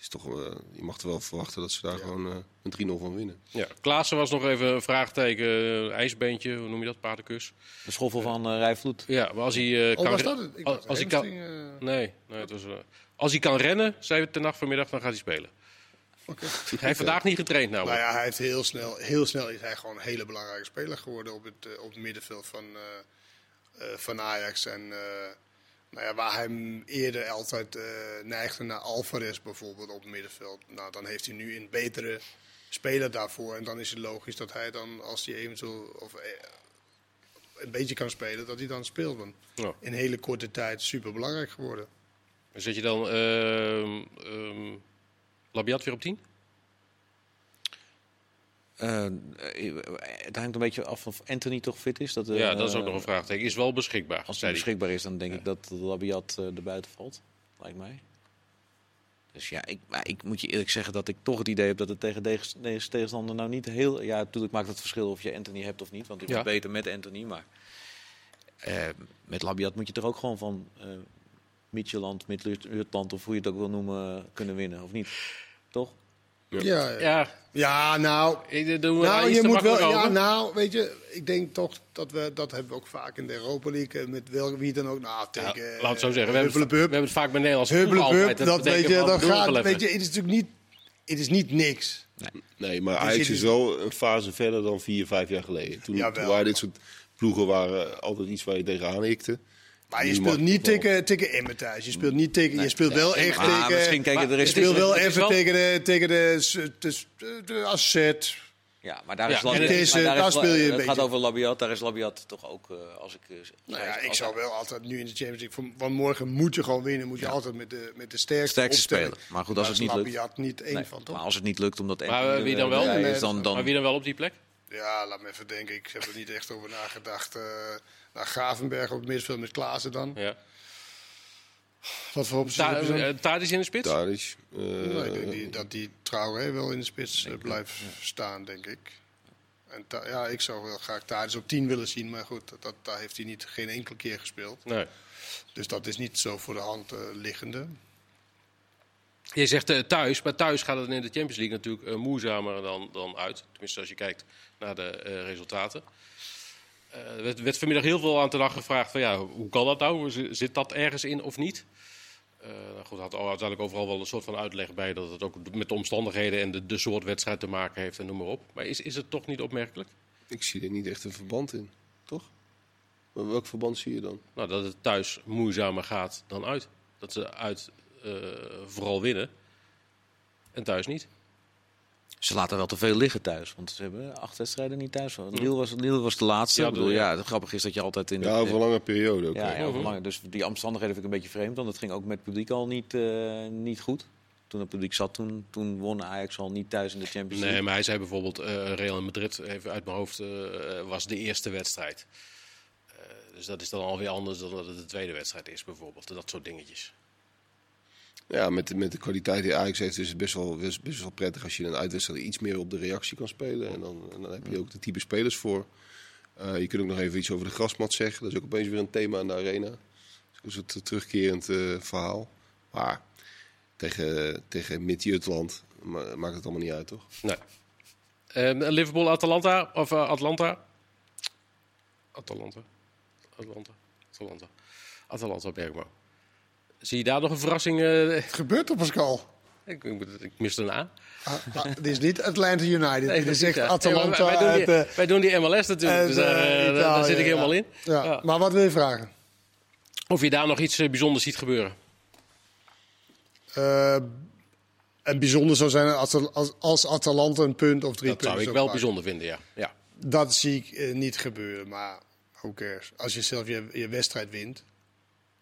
Is toch, eh, je mag er wel verwachten dat ze daar gewoon eh, een 3-0 van winnen. Ja. Klaassen was nog even een vraagteken. eh, ijsbeentje, hoe noem je dat? Paardenkus. De schoffel van eh Rijvloed. Ja, maar als hij eh, Oh, kan... was dat het? Ik als, dacht als hij kan... hamstring, eh, Nee, nee het was, eh, als hij kan rennen, zei we ten nacht vanmiddag, dan gaat hij spelen. Oké. Hij heeft vandaag niet getraind nou. Nou ja, hij heeft heel snel, heel snel is hij gewoon een hele belangrijke speler geworden op het, eh, op het middenveld van, eh, eh, van Ajax. En eh, nou ja, waar hij eerder altijd eh, neigde naar Alvarez bijvoorbeeld op het middenveld. Nou, dan heeft hij nu een betere speler daarvoor. En dan is het logisch dat hij dan, als hij eventueel of, eh, een beetje kan spelen, dat hij dan speelt. Want Ja. in hele korte tijd super belangrijk geworden. Zet je dan ehm Labiat weer op 10? Eh, eh, het hangt een beetje af of Anthony toch fit is. Dat, eh, ja, dat is ook nog een vraagteken. Is wel beschikbaar, Als hij beschikbaar is, dan denk ik dat Labiat eh er buiten valt. Lijkt mij. Dus ja, ik, ik moet je eerlijk zeggen dat ik toch het idee heb dat het tegen deze tegenstander nou niet heel... Ja, natuurlijk maakt het verschil of je Anthony hebt of niet. Want ik Ja. beter met Anthony, maar... eh, met Labiat moet je er ook gewoon van eh Midtjylland, Midtjylland of hoe je het ook wil noemen, kunnen winnen, of niet? Toch? Ja. Ja, ja. Ja, nou, ik eh, doe Nou, je moet wel. Ja, nou, weet je, ik denk toch dat we dat hebben we ook vaak in de Europa League eh, met wel wie dan ook. Nou, Ja, tegen. laat het zo zeggen. We hebben, het, we hebben het vaak bij Nederlandse ploegen Hubbelebup, altijd. dat weet je, dat doe gaat. Weet je, het is natuurlijk niet. Het is niet niks. Nee, maar Dus Ajax je- is wel een fase verder dan vier, vijf jaar geleden. Toen, toen waren dit soort ploegen waren altijd iets waar je tegenaan hikte. Maar je speelt niet tegen, tegen Emmen thuis. Je speelt niet tegen. Je speelt wel echt Maar tegen. misschien, kijk, maar er Je is, is- speelt wel even tegen de, tegen de, de, de, de, Asset. Ja, maar daar Ja, is en Labiat. het is, maar eh, daar daar is La- speel je een Het gaat beetje. over Labiat. Daar is Labiat toch ook, eh, als ik. eh, Nou ja, ik zou wel altijd nu in de Champions League. Van, van morgen moet je gewoon winnen. Moet je altijd met de, met de sterkste, speler. Maar goed, als Daar het is niet lukt. Labiat niet één Nee, van, toch? maar als het niet lukt, omdat Maar, eh, wie dan wel? is, dan, dan, Maar wie dan wel op die plek? Ja, laat me even denken. Ik heb er niet echt over nagedacht. Naar Gravenberg op het middenveld met Klaassen dan. Ja. Wat voor optie Ta Tadic in de spits? Tadic. eh, Nou, ik denk die, dat die Traoré wel in de spits eh, blijft staan, denk ik. En ja, ik zou wel graag Tadic op 10 willen zien. Maar goed, dat, dat, daar heeft hij niet, geen enkele keer gespeeld. Nee. Dus dat is niet zo voor de hand eh, liggende. Je zegt eh, thuis, maar thuis gaat het in de Champions League natuurlijk eh, moeizamer dan, dan uit. Tenminste, als je kijkt naar de eh, resultaten. Eh, er werd, werd vanmiddag heel veel aan te dag gevraagd van ja, hoe kan dat nou? Zit dat ergens in of niet? Nou goed, had uiteindelijk overal wel een soort van uitleg bij dat het ook met de omstandigheden en de, de soort wedstrijd te maken heeft en noem maar op. Maar is, is het toch niet opmerkelijk? Ik zie er niet echt een verband in, toch? Maar welk verband zie je dan? Nou, dat het thuis moeizamer gaat dan uit. Dat ze uit eh, vooral winnen en thuis niet. Ze laten wel te veel liggen thuis. Want ze hebben acht wedstrijden niet thuis. Lille was, Lille was de laatste. Ja, ik bedoel, ja, het grappige is dat je altijd in de, Ja, over een lange periode ook. Ja, over lange- dus die omstandigheden vind ik een beetje vreemd. Want het ging ook met het publiek al niet, eh, niet goed. Toen het publiek zat, toen, toen won Ajax al niet thuis in de Champions League. Nee, maar hij zei bijvoorbeeld eh, Real Madrid, even uit mijn hoofd, eh, was de eerste wedstrijd. Eh, dus dat is dan alweer anders dan dat het de tweede wedstrijd is, bijvoorbeeld. Dat soort dingetjes. Ja, met, de- met de kwaliteit die Ajax heeft is het best wel, best, best wel prettig als je in een uitwedstrijd iets meer op de reactie kan spelen. En dan, en dan heb je ook de type spelers voor. Eh, je kunt ook nog even iets over de grasmat zeggen. Dat is ook opeens weer een thema in de arena. Dat is soort terugkerend eh, verhaal. Maar tegen, tegen Mid-Jutland ma- maakt het allemaal niet uit, toch? Nee. Eh, Liverpool, Atalanta of eh, Atlanta? Atalanta. Atlanta. Atalanta. Atalanta Bergamo. Zie je daar nog een verrassing? eh, Het gebeurt toch, Pascal? ik, ik, ik mis de naam. Ah, ah, dit is niet Atlanta United. Nee, dit is echt. Atalanta wij, doen eh, die, wij doen die MLS natuurlijk, uit, dus daar, eh, eh, daar- zit ik helemaal ja. in. Ja. Ja. Maar wat wil je vragen? Of je daar nog iets eh, bijzonders ziet gebeuren. Eh, en bijzonder zou zijn als, als, als Atalanta een punt of drie Dat zou punten ik zou wel bijzonder vinden, ja. ja. Dat zie ik eh, niet gebeuren, maar cares? Als je zelf je, je wedstrijd wint.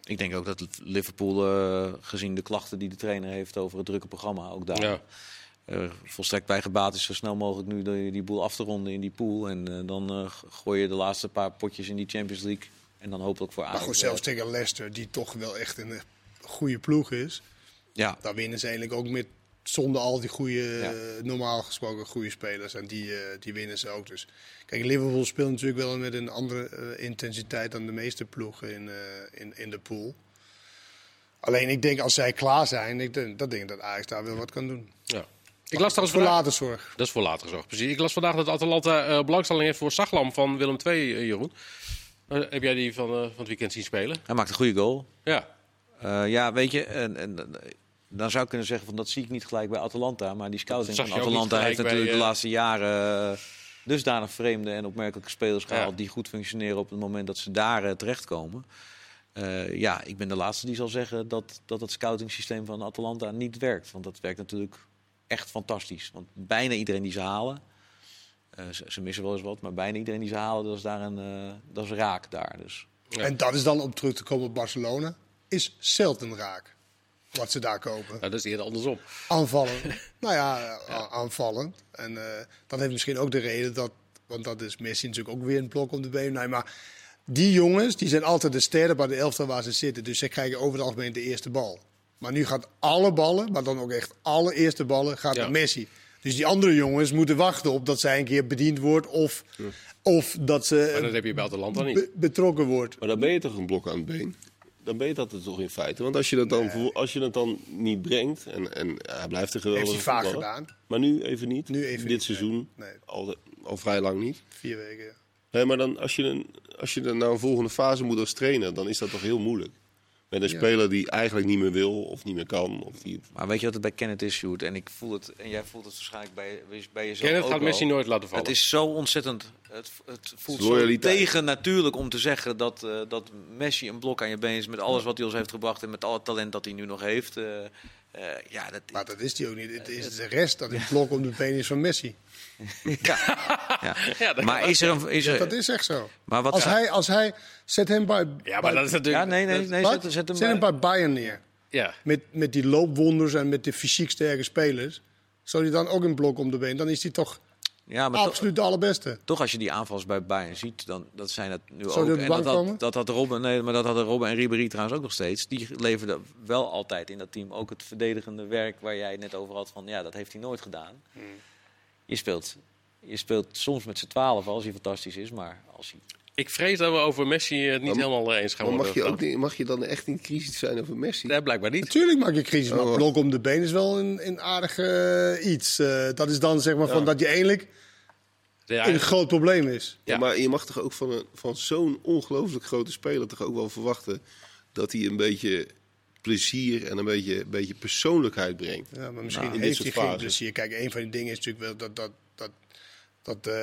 Ik denk ook dat Liverpool, eh, gezien de klachten die de trainer heeft over het drukke programma, ook daar Ja. eh, volstrekt bij gebaat is zo snel mogelijk nu die, die boel af te ronden in die pool. En eh, dan eh, gooi je de laatste paar potjes in die Champions League. En dan hopelijk voor Maar Ajax. goed, zelfs tegen Leicester, die toch wel echt een goede ploeg is. Ja, Daar winnen ze eigenlijk ook met zonder al die goede, Ja. eh, normaal gesproken goede spelers. En die, eh, die winnen ze ook. Dus kijk, Liverpool speelt natuurlijk wel met een andere eh, intensiteit dan de meeste ploegen in, eh, in, in de pool. Alleen ik denk als zij klaar zijn, ik denk, dat denk ik dat Ajax daar wel wat kan doen. ja. Ik las trouwens Voor vandaag... later zorg. Dat is voor later gezorgd, precies. Ik las vandaag dat Atalanta eh, belangstelling heeft voor Saglam van Willem II, Jeroen. Heb jij die van, eh, van het weekend zien spelen? hij maakt een goede goal. Ja. Eh, ja, weet je, en, en, dan zou ik kunnen zeggen van dat zie ik niet gelijk bij Atalanta. Maar die scouting van Atalanta heeft bij, natuurlijk de eh, laatste jaren eh, dusdanig vreemde en opmerkelijke spelers Ja. gehaald die goed functioneren op het moment dat ze daar eh, terechtkomen. Eh, ja, ik ben de laatste die zal zeggen dat, dat het scouting systeem van Atalanta niet werkt. Want dat werkt natuurlijk echt fantastisch. Want bijna iedereen die ze halen, eh, ze, ze missen wel eens wat, maar bijna iedereen die ze halen, dat is, daar een, dat is raak daar. Dus. Ja. En dat is dan om terug te komen op Barcelona. Is zelden raak. Wat ze daar kopen. Nou, dat is eerder andersom. Aanvallen. nou ja, a- aanvallend. En eh, dat heeft misschien ook de reden dat. Want dat is Messi natuurlijk ook weer een blok om de been. Nee, maar die jongens die zijn altijd de sterren bij de elftal waar ze zitten. Dus ze krijgen over het algemeen de eerste bal. Maar nu gaat alle ballen, maar dan ook echt alle eerste ballen, gaat Ja. naar Messi. Dus die andere jongens moeten wachten op dat zij een keer bediend wordt. Of, of dat ze Maar dat heb je bij Atalanta niet. be- betrokken wordt. Maar dan ben je toch een blok aan het been? Dan ben je dat er toch in feite? Want als je dat dan, als je dat dan niet brengt, en, en hij blijft een geweldige Heeft hij vaak gedaan. Maar nu even niet. Nu even Dit niet, seizoen. Nee. Al, al vrij lang niet. Vier weken. ja. Nee, maar dan, als, je een, als je dan naar een volgende fase moet als trainer, dan is dat toch heel moeilijk. Met een Ja. speler die eigenlijk niet meer wil of niet meer kan. Of die, Maar weet je wat het bij Kenneth is, Sjoerd? En ik voel het, en jij voelt het waarschijnlijk bij, bij jezelf Kenneth ook gaat. Messi nooit laten vallen. Het is zo ontzettend. Het, het voelt zo tegen natuurlijk om te zeggen dat, eh, dat Messi een blok aan je been is met alles wat hij ons heeft gebracht en met al het talent dat hij nu nog heeft. Eh, ja, dat, Maar dat is die ook niet. Het is de rest dat een blok om de been is van Messi. ja. ja. Ja, dat- Maar is er een. Is er, Dat is echt zo. maar wat, Als hij, als hij zet hem bij, Ja, maar bij- dat is natuurlijk... ja, nee, nee, nee. Zet, zet hem Zet hem bij- bij Bayern neer. Ja. Met, met die loopwonders en met de fysiek sterke spelers. Zou hij dan ook een blok om de been? Dan is hij toch Ja, maar to- absoluut de allerbeste. toch als je die aanvals bij Bayern ziet, dan dat zijn het nu Zou ook. En dat, had, dat had Robben, nee, maar dat hadden Robben en Ribéry trouwens ook nog steeds. Die leverden wel altijd in dat team ook het verdedigende werk waar jij het net over had van ja, dat heeft hij nooit gedaan. Hmm. Je speelt, je speelt soms met z'n twaalf als hij fantastisch is, maar als hij Ik vrees dat we over Messi het niet Maar- helemaal eh, eens gaan maar mag, worden. je ook niet, mag je dan echt niet kritisch zijn over Messi? Nee, blijkbaar niet. Natuurlijk maak je crisis, maar Oh. blok om de been is wel een, een aardig eh, iets. Eh, dat is dan zeg maar van dat je eigenlijk Ja, een groot probleem is. Ja. Ja, maar je mag toch ook van, een, van zo'n ongelooflijk grote speler toch ook wel verwachten dat hij een beetje plezier en een beetje, een beetje persoonlijkheid brengt. Ja, maar misschien Nou, in dit heeft hij soort geen plezier. Kijk, een van die dingen is natuurlijk wel dat, dat, dat, dat eh,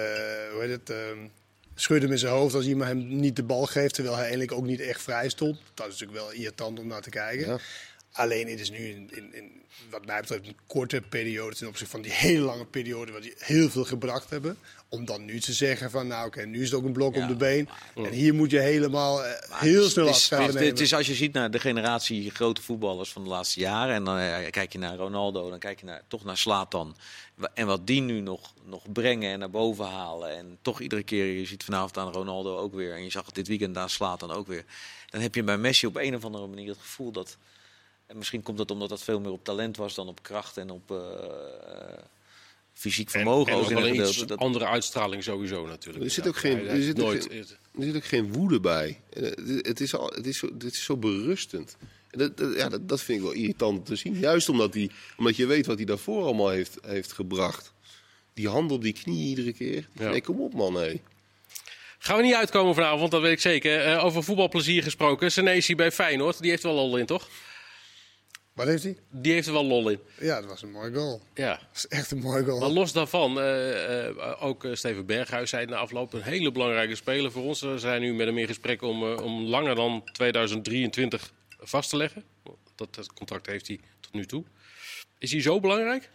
hoe heet het, ehm, schudden met zijn hoofd als iemand hem niet de bal geeft, terwijl hij eigenlijk ook niet echt vrij stond. Dat is natuurlijk wel irritant om naar te kijken. Alleen het is nu in, in, in, wat mij betreft een korte periode ten opzichte van die hele lange periode waar die heel veel gebracht hebben. Om dan nu te zeggen van nou oké, nu is het ook een blok Ja, om de been. En hier moet je helemaal eh, heel het snel afscheid het nemen. het is als je ziet naar de generatie grote voetballers van de laatste jaren. En dan eh, kijk je naar Ronaldo, dan kijk je naar, toch naar Slatan. En wat die nu nog, nog brengen en naar boven halen. En toch iedere keer, je ziet vanavond aan Ronaldo ook weer. En je zag het dit weekend aan Slatan ook weer. Dan heb je bij Messi op een of andere manier het gevoel dat... En misschien komt dat omdat dat veel meer op talent was dan op kracht en op eh, eh, fysiek vermogen. En ook ook in wel een gedeelte. Dat- andere uitstraling sowieso natuurlijk. Er zit ook geen- er zit ook nooit, geen- Er zit ook geen woede bij. Eh, Het, is, al, het, is, zo, het is zo berustend. En Dat, dat- ja, dat, dat vind ik wel irritant te zien. Juist omdat, hij, omdat je weet wat hij daarvoor allemaal heeft, heeft gebracht. die hand op die knie iedere keer. Ja. Nee, kom op man, hé. Gaan we niet uitkomen vanavond, dat weet ik zeker. Eh, over voetbalplezier gesproken. Senesi bij Feyenoord, die heeft wel lol in, toch? Wat heeft hij? Die heeft er wel lol in. Ja, dat was een mooi goal. Ja. Dat is echt een mooi goal. Maar los daarvan, eh, eh, ook eh, Steven Berghuis zei na afloop, een hele belangrijke speler voor ons. We zijn nu met hem in gesprek om, om langer dan 2023 vast te leggen. Dat, dat contract heeft hij tot nu toe. Is hij zo belangrijk?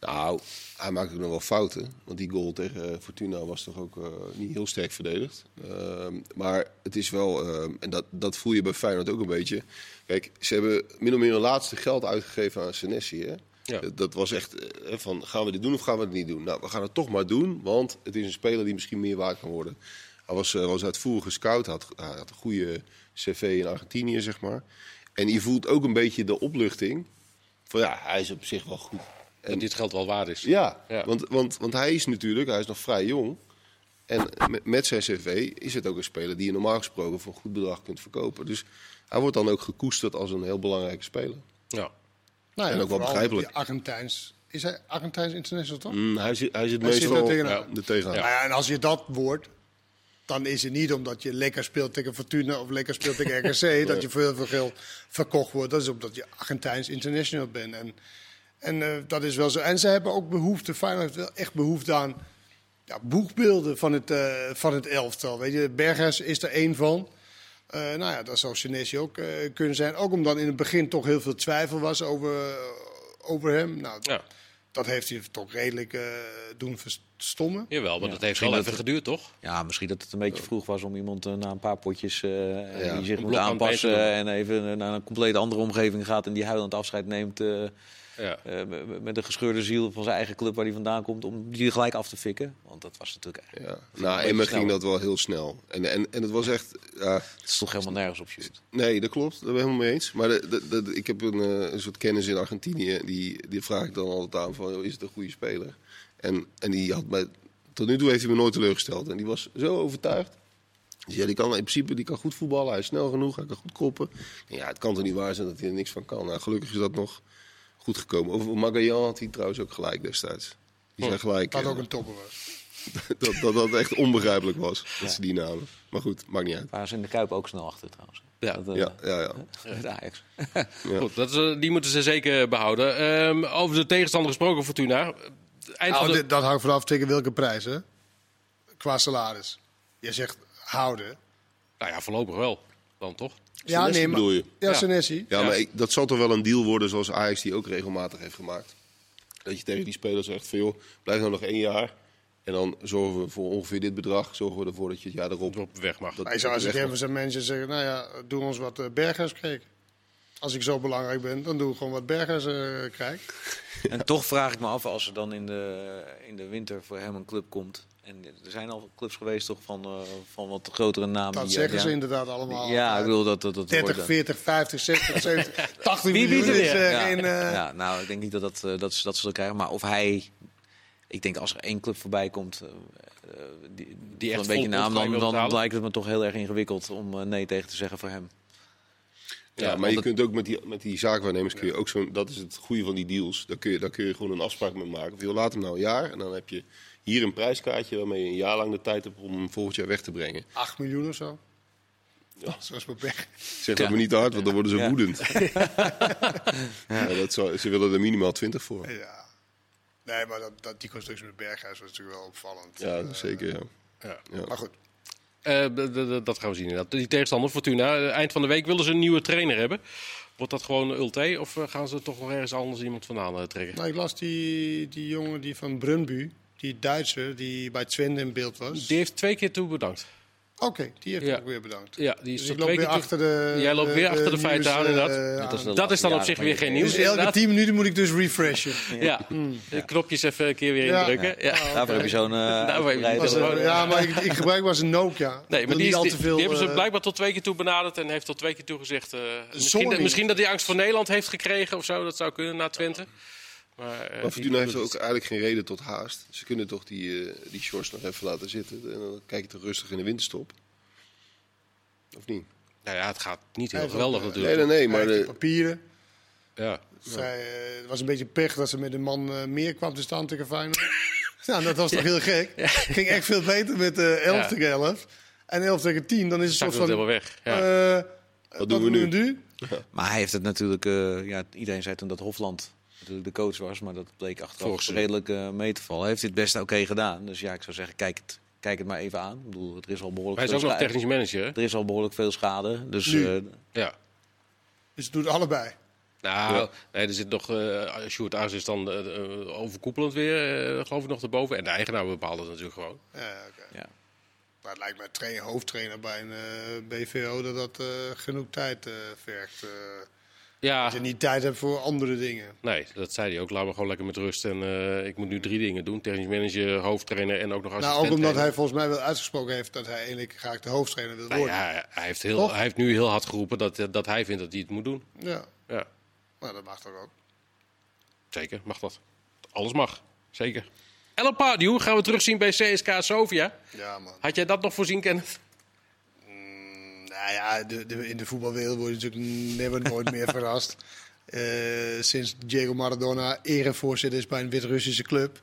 Nou, hij maakt ook nog wel fouten. Want die goal tegen eh, Fortuna was toch ook eh, niet heel sterk verdedigd. Ehm, maar het is wel, ehm, en dat, dat voel je bij Feyenoord ook een beetje. Kijk, ze hebben min of meer hun laatste geld uitgegeven aan Senesi. Hè? Ja. Dat, was echt eh, van, gaan we dit doen of gaan we het niet doen? Nou, we gaan het toch maar doen, want het is een speler die misschien meer waard kan worden. Hij was, was uitvoerig gescout, had, hij had een goede cv in Argentinië, zeg maar. En je voelt ook een beetje de opluchting van, ja, hij is op zich wel goed. Dat dit geld wel waard is. Ja, Ja. Want, want, want hij is natuurlijk, hij is nog vrij jong. En met, met zijn cv is het ook een speler die je normaal gesproken voor een goed bedrag kunt verkopen. Dus hij wordt dan ook gekoesterd als een heel belangrijke speler. Ja. Nou ja, En ook wel begrijpelijk. Argentijns. Is hij Argentijns international toch? Mm, hij, zit, hij zit Hij zit meestal tegenaan. ja, er tegenaan. Nou ja, en als je dat wordt, dan is het niet omdat je lekker speelt tegen Fortuna of lekker speelt tegen RKC, dat je voor heel veel geld verkocht wordt. Dat is omdat je Argentijns international bent. En, en eh, dat is wel zo. En ze hebben ook behoefte, Feyenoord heeft wel echt behoefte aan ja, boegbeelden van het, eh, van het elftal. Weet je, Bergers is er één van. Eh, nou ja, dat zou Senesi ook kunnen zijn. Ook omdat in het begin toch heel veel twijfel was over, over hem. Nou, ja. dat heeft hij toch redelijk doen verstommen. Jawel, maar Ja, dat heeft misschien wel even geduurd, toch? Ja, misschien dat het een beetje vroeg was om iemand na een paar potjes eh, Ja, die zich moet aan aanpassen en even naar een compleet andere omgeving gaat en die huilend afscheid neemt eh, Ja. eh, met- een gescheurde ziel van zijn eigen club waar hij vandaan komt, om die gelijk af te fikken. Want dat was natuurlijk. Ja. een Nou, Emmen ging dat wel heel snel. En, en, en het was echt... ja, Het is toch helemaal nergens op shoot. Nee, dat klopt. Daar ben ik helemaal mee eens. Maar de, de, de- ik heb een, eh, een soort kennis in Argentinië. Die, die vraag ik dan altijd aan van, is het een goede speler? En, en die had mij... Tot nu toe heeft hij me nooit teleurgesteld. En die was zo overtuigd. Dus ja, die kan in principe die kan goed voetballen. Hij is snel genoeg, hij kan goed koppen. En ja, het kan toch niet waar zijn dat hij er niks van kan. Nou, gelukkig is dat nog goed gekomen. Over Magallan had hij trouwens ook gelijk destijds. Die zijn gelijk... Dat eh, ook een topper was. dat, dat dat echt onbegrijpelijk was, dat ze die namen. Maar goed, maakt niet uit. Waren ze in de Kuip ook snel achter trouwens. Ja. Dat, eh, Ja, ja, ja. met Ajax. Ja. Goed, dat is, eh, die moeten ze zeker behouden. Ehm, over de tegenstander gesproken, Fortuna. Eind Nou, van de... dit- dat hangt vanaf tegen welke prijs, hè? Qua salaris. Je zegt houden. Nou ja, voorlopig wel. Dan toch? Ja, Senesi nee, maar... bedoel je? Ja, Ja. Senesi. Ja, Ja. maar ik- dat zal toch wel een deal worden zoals Ajax die ook regelmatig heeft gemaakt. Dat je tegen die spelers zegt van joh, blijf nou nog één jaar. En dan zorgen we voor ongeveer dit bedrag. Zorgen we ervoor dat je het jaar erop... Op weg mag. Dat- je zou als ik even zijn mensen zeggen, nou ja, doe ons wat uh, Bergers kreeg. Als ik zo belangrijk ben, dan doe ik gewoon wat Bergers eh krijg. En toch vraag ik me af als er dan in de, in de winter voor hem een club komt. En er zijn al clubs geweest toch van, eh, van wat grotere namen. Dat die, zeggen ja, ze inderdaad allemaal. Ja, ik bedoel dat dat, dat 30, wordt, 40, 50, 60, 70, 80 Wie miljoen er is weer? eh, ja, geen... eh, ja, nou, ik denk niet dat, dat, eh, dat, ze, dat ze dat krijgen. Maar of hij... Ik denk als er één club voorbij komt... eh, eh, die, die echt een beetje naam, dan, dan lijkt het me toch heel erg ingewikkeld om eh, nee tegen te zeggen voor hem. Ja, Ja, maar je het- kunt ook met die, met die zaakwaarnemers kun je ook zo'n... Dat is het goede van die deals. Daar kun je, daar kun je gewoon een afspraak mee maken. Of je laat hem nou een jaar en dan heb je hier een prijskaartje... waarmee je een jaar lang de tijd hebt om hem volgend jaar weg te brengen. 8 miljoen of zo. Ja. Zoals bij Berg. Zeg dat maar niet te hard, want dan worden ze Ja. woedend. ja, dat zou, ze willen er minimaal 20 voor. Ja. Nee, maar dat, dat, die constructie met Berghuis was natuurlijk wel opvallend. Ja, Eh, zeker. Ja. Ja. Ja. Maar goed, Eh, dat gaan we zien inderdaad. Die tegenstander, Fortuna. eh, eind van de week willen ze een nieuwe trainer hebben. Wordt dat gewoon Ulte? Of eh, gaan ze toch nog ergens anders iemand vandaan eh, trekken? nou, ik las die, die jongen die van Brunbu, die Duitser, die bij Twente in beeld was. Die heeft twee keer toe bedankt. Oké, die heeft Ja. ook weer bedankt. Ja, die is Dus ik loop weer achter de... Jij loopt weer achter de feiten aan, inderdaad. eh, aan. de- Dat is dan op zich weer geen nieuws. Dus elke inderdaad. 10 minuten moet ik dus refreshen. Ja, de knopjes even een keer weer Ja. indrukken. Ja. Daarvoor heb je zo'n eh heb je eh, ja, maar ik, ik gebruik was een Nokia. Nee, maar die, niet is, al die, te veel, die hebben ze eh, blijkbaar tot twee keer toe benaderd en heeft tot twee keer toe gezegd. eh, misschien, Sorry. dat, misschien dat hij angst voor Nederland heeft gekregen of zo. Dat zou kunnen na Twente. Maar, eh, Maar die- Fortuna heeft ook eigenlijk geen reden tot haast. Ze kunnen toch die, eh die shorts nog even laten zitten. En dan kijk je toch rustig in de winterstop. Of niet? Nou ja, het gaat niet heel geweldig natuurlijk. Nee, nee, nee. Maar de, papieren. Ja. Zij, eh, het was een beetje pech dat ze met een man meer kwam te staan tegen Feyenoord. Nou, dat was toch heel gek. Ging echt veel beter met eh 11 Ja. tegen 11. En 11 tegen 10, dan is het soort het van... helemaal weg. Ja. eh, Wat doen we nu? Maar hij heeft het natuurlijk, eh, ja, iedereen zei toen dat Hofland natuurlijk de coach was, maar dat bleek achteraf Volgens- redelijk eh, mee te vallen. Hij heeft dit best oké gedaan. Dus ja, ik zou zeggen, kijk het, kijk het maar even aan. Ik bedoel, er is al behoorlijk Hij is ook veel nog schade. technisch manager. hè? Er is al behoorlijk veel schade. Dus Nu. eh, Ja. Dus het doet allebei. Nou, nee, er zit nog. eh Sjoerd Aas is dan overkoepelend weer, eh, geloof ik, nog erboven. En de eigenaar bepaalt het natuurlijk gewoon. Ja, oké. ja. Maar het lijkt me trainer, hoofdtrainer bij een BVO dat dat eh, genoeg tijd eh, vergt. Ja, dat je niet tijd hebt voor andere dingen. nee, dat zei hij ook. Laat me gewoon lekker met rust. En eh, ik moet nu drie dingen doen: technisch manager, hoofdtrainer en ook nog assistent. Nou, ook omdat hij volgens mij wel uitgesproken heeft dat hij eigenlijk graag de hoofdtrainer wil Nou worden. ja, hij heeft, heel, Toch? hij heeft nu heel hard geroepen dat, dat hij vindt dat hij het moet doen. Ja, Ja, nou dat mag toch ook. zeker. Mag dat. Alles mag. Zeker. Ellen Pardew gaan we terugzien bij CSK Sofia. Ja, man. Had jij dat nog voorzien, Kenneth? Nou ja, de, de, in de voetbalwereld word je natuurlijk never nooit meer verrast. Eh, sinds Diego Maradona erevoorzitter is bij een Wit-Russische club.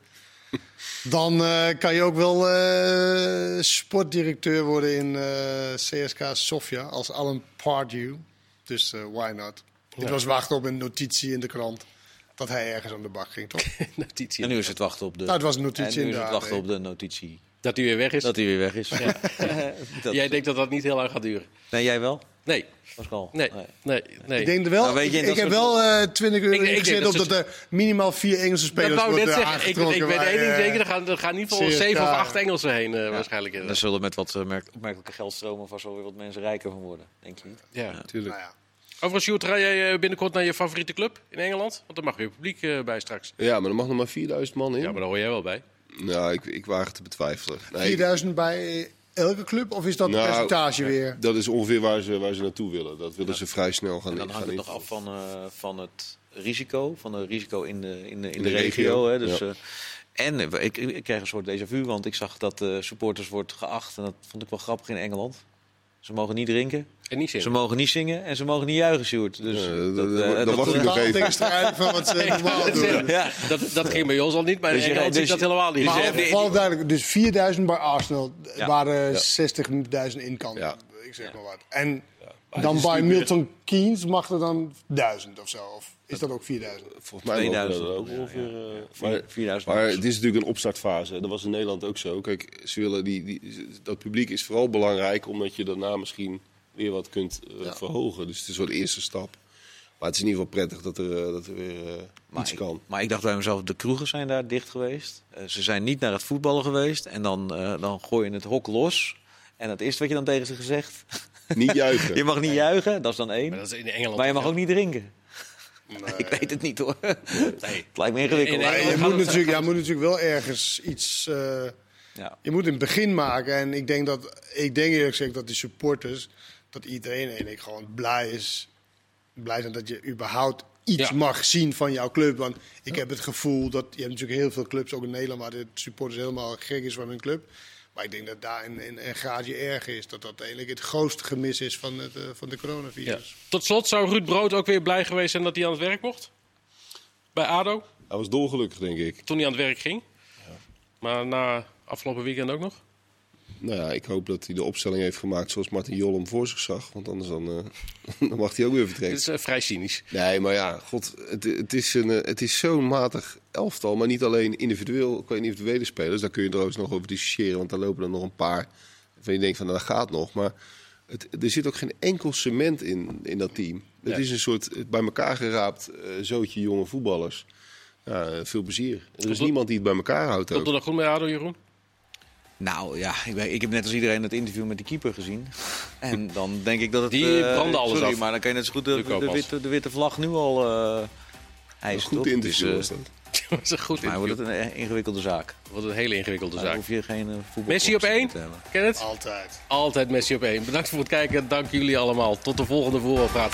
Dan eh, kan je ook wel eh, sportdirecteur worden in eh, CSK Sofia als Alan Pardew. Dus why not? Dit was wachten op een notitie in de krant dat hij ergens aan de bak ging, toch? Notitie. En nu is het wachten op de, Nou, het was een notitie en nu is het wachten op de notitie Dat hij weer weg is. dat hij weer weg is. Dat- Jij denkt dat dat niet heel lang gaat duren? Nee, jij wel? Nee, Pascal? nee, nee. nee. Ik denk er wel. Nou, weet je, ik dat ik heb wel eh 20 euro Ik- dat op dat er minimaal vier Engelse Dat spelers wou ik worden net zeggen. Ik, weet één ding eh, zeker. Er gaan, er gaan in ieder geval zeven of acht ja. Engelsen heen eh, waarschijnlijk. Daar zullen met wat eh, merk- opmerkelijke geldstromen vast wel weer wat mensen rijker van worden. Denk je niet? Ja. Natuurlijk. Nou ja. Overigens, Sjoerd, rij jij eh, binnenkort naar je favoriete club in Engeland? Want er mag weer publiek eh, bij straks. Ja, maar er mag nog maar 4000 man in. Ja, maar daar hoor jij wel bij. Nou, ik, ik waag het te betwijfelen. Nee, ik- 4000 bij elke club? Of is dat Nou, percentage weer? Dat is ongeveer waar ze, waar ze naartoe willen. Dat willen ze vrij snel gaan En dan gaan hangt het nog af van, eh, van het risico, van het risico in de, in de, in In de de regio. regio, hè, dus, ja. eh, en eh, ik, ik krijg een soort déjà vu, want ik zag dat eh, supporters wordt geacht, en dat vond ik wel grappig in Engeland. Ze mogen niet drinken, En niet ze zin. mogen niet zingen en ze mogen niet juigen, Sjoerd. Dus Ja, dat, dat- eh, dat dat- wacht ik nog even. van wat ze normaal doen. Ja, Dat, dat ging bij ons al niet, maar Dus je- Engeland zie ik dus- dat helemaal niet. dus Dus je jij- hebt- Maar vooral duidelijk, dus 4000 bij Arsenal, Ja. er Ja. 60.000 in kan. Ja. Ik zeg maar wat. En Maar dan bij Milton Keynes mag er dan 1000 of zo. Of is dat ook 4000? Volgens mij 2000 mogen er ook ongeveer. ja, eh, ja. Maar, 4000 maar het is natuurlijk een opstartfase. Dat was in Nederland ook zo. Kijk, ze willen die, die, dat publiek is vooral belangrijk omdat je daarna misschien weer wat kunt eh, verhogen. Dus het is wel de eerste stap. Maar het is in ieder geval prettig dat er, eh, dat er weer eh, Maar iets ik, kan. maar ik dacht bij mezelf, de kroegen zijn daar dicht geweest. Eh, ze zijn niet naar het voetballen geweest. En dan, eh, dan gooi je het hok los. En het eerste wat je dan tegen ze gezegd... Niet juichen. je mag niet juichen, dat is dan Maar één. dat is in Engeland. Maar je mag ook niet drinken. Nee. Ik weet het niet hoor. Nee. Het lijkt me ingewikkeld. Je, moet natuurlijk, ja, moet natuurlijk wel ergens iets. eh, Ja. je moet een begin maken. En ik denk dat, ik denk eerlijk gezegd dat die supporters, dat iedereen eigenlijk gewoon blij is. Blij zijn dat je überhaupt iets Ja. mag zien van jouw club. Want ik heb het gevoel dat je hebt natuurlijk heel veel clubs, ook in Nederland, waar de supporters helemaal gek is van hun club. Maar ik denk dat daar een, een, een graadje erger is. Dat dat eigenlijk het grootste gemis is van, het, eh, van de Ja. coronavirus. Tot slot, zou Ruud Brood ook weer blij geweest zijn dat hij aan het werk mocht? Bij ADO, Hij was dolgelukkig, denk ik. toen hij aan het werk ging. Maar na afgelopen weekend ook nog? Nou ja, ik hoop dat hij de opstelling heeft gemaakt zoals Martin Jol hem voor zich zag. Want anders dan, eh, dan mag hij ook weer vertrekken. is eh, vrij cynisch. Nee, maar ja, god, het, het is, een, eh, het is zo'n matig elftal. Maar niet alleen individueel, qua individuele spelers. Daar kun je trouwens nog over discussiëren. Want daar lopen er nog een paar. Van je denkt van, nou, dat gaat nog. Maar het, er zit ook geen enkel cement in, in dat team. Het is een soort bij elkaar geraapt zootje jonge voetballers. Ja, veel plezier. Er is er- niemand die het bij elkaar houdt Komt ook. er nog goed bij ADO, Jeroen? Nou ja, ik, ik heb net als iedereen het interview met de keeper gezien. En dan denk ik dat het... Die eh, brandde alles sorry, af. maar dan kan je net zo goed de, De witte, de witte vlag nu al eh Een hijsen. goed toch? interview Dus, was eh, dat. dat is een goed Maar wordt interview. het een ingewikkelde zaak. Wat een hele ingewikkelde zaak. hoef je geen voetbal Messi op één? te hebben. Ken het? Altijd. Altijd Messi op één. Bedankt voor het kijken. Dank jullie allemaal. Tot de volgende voetbalpraat.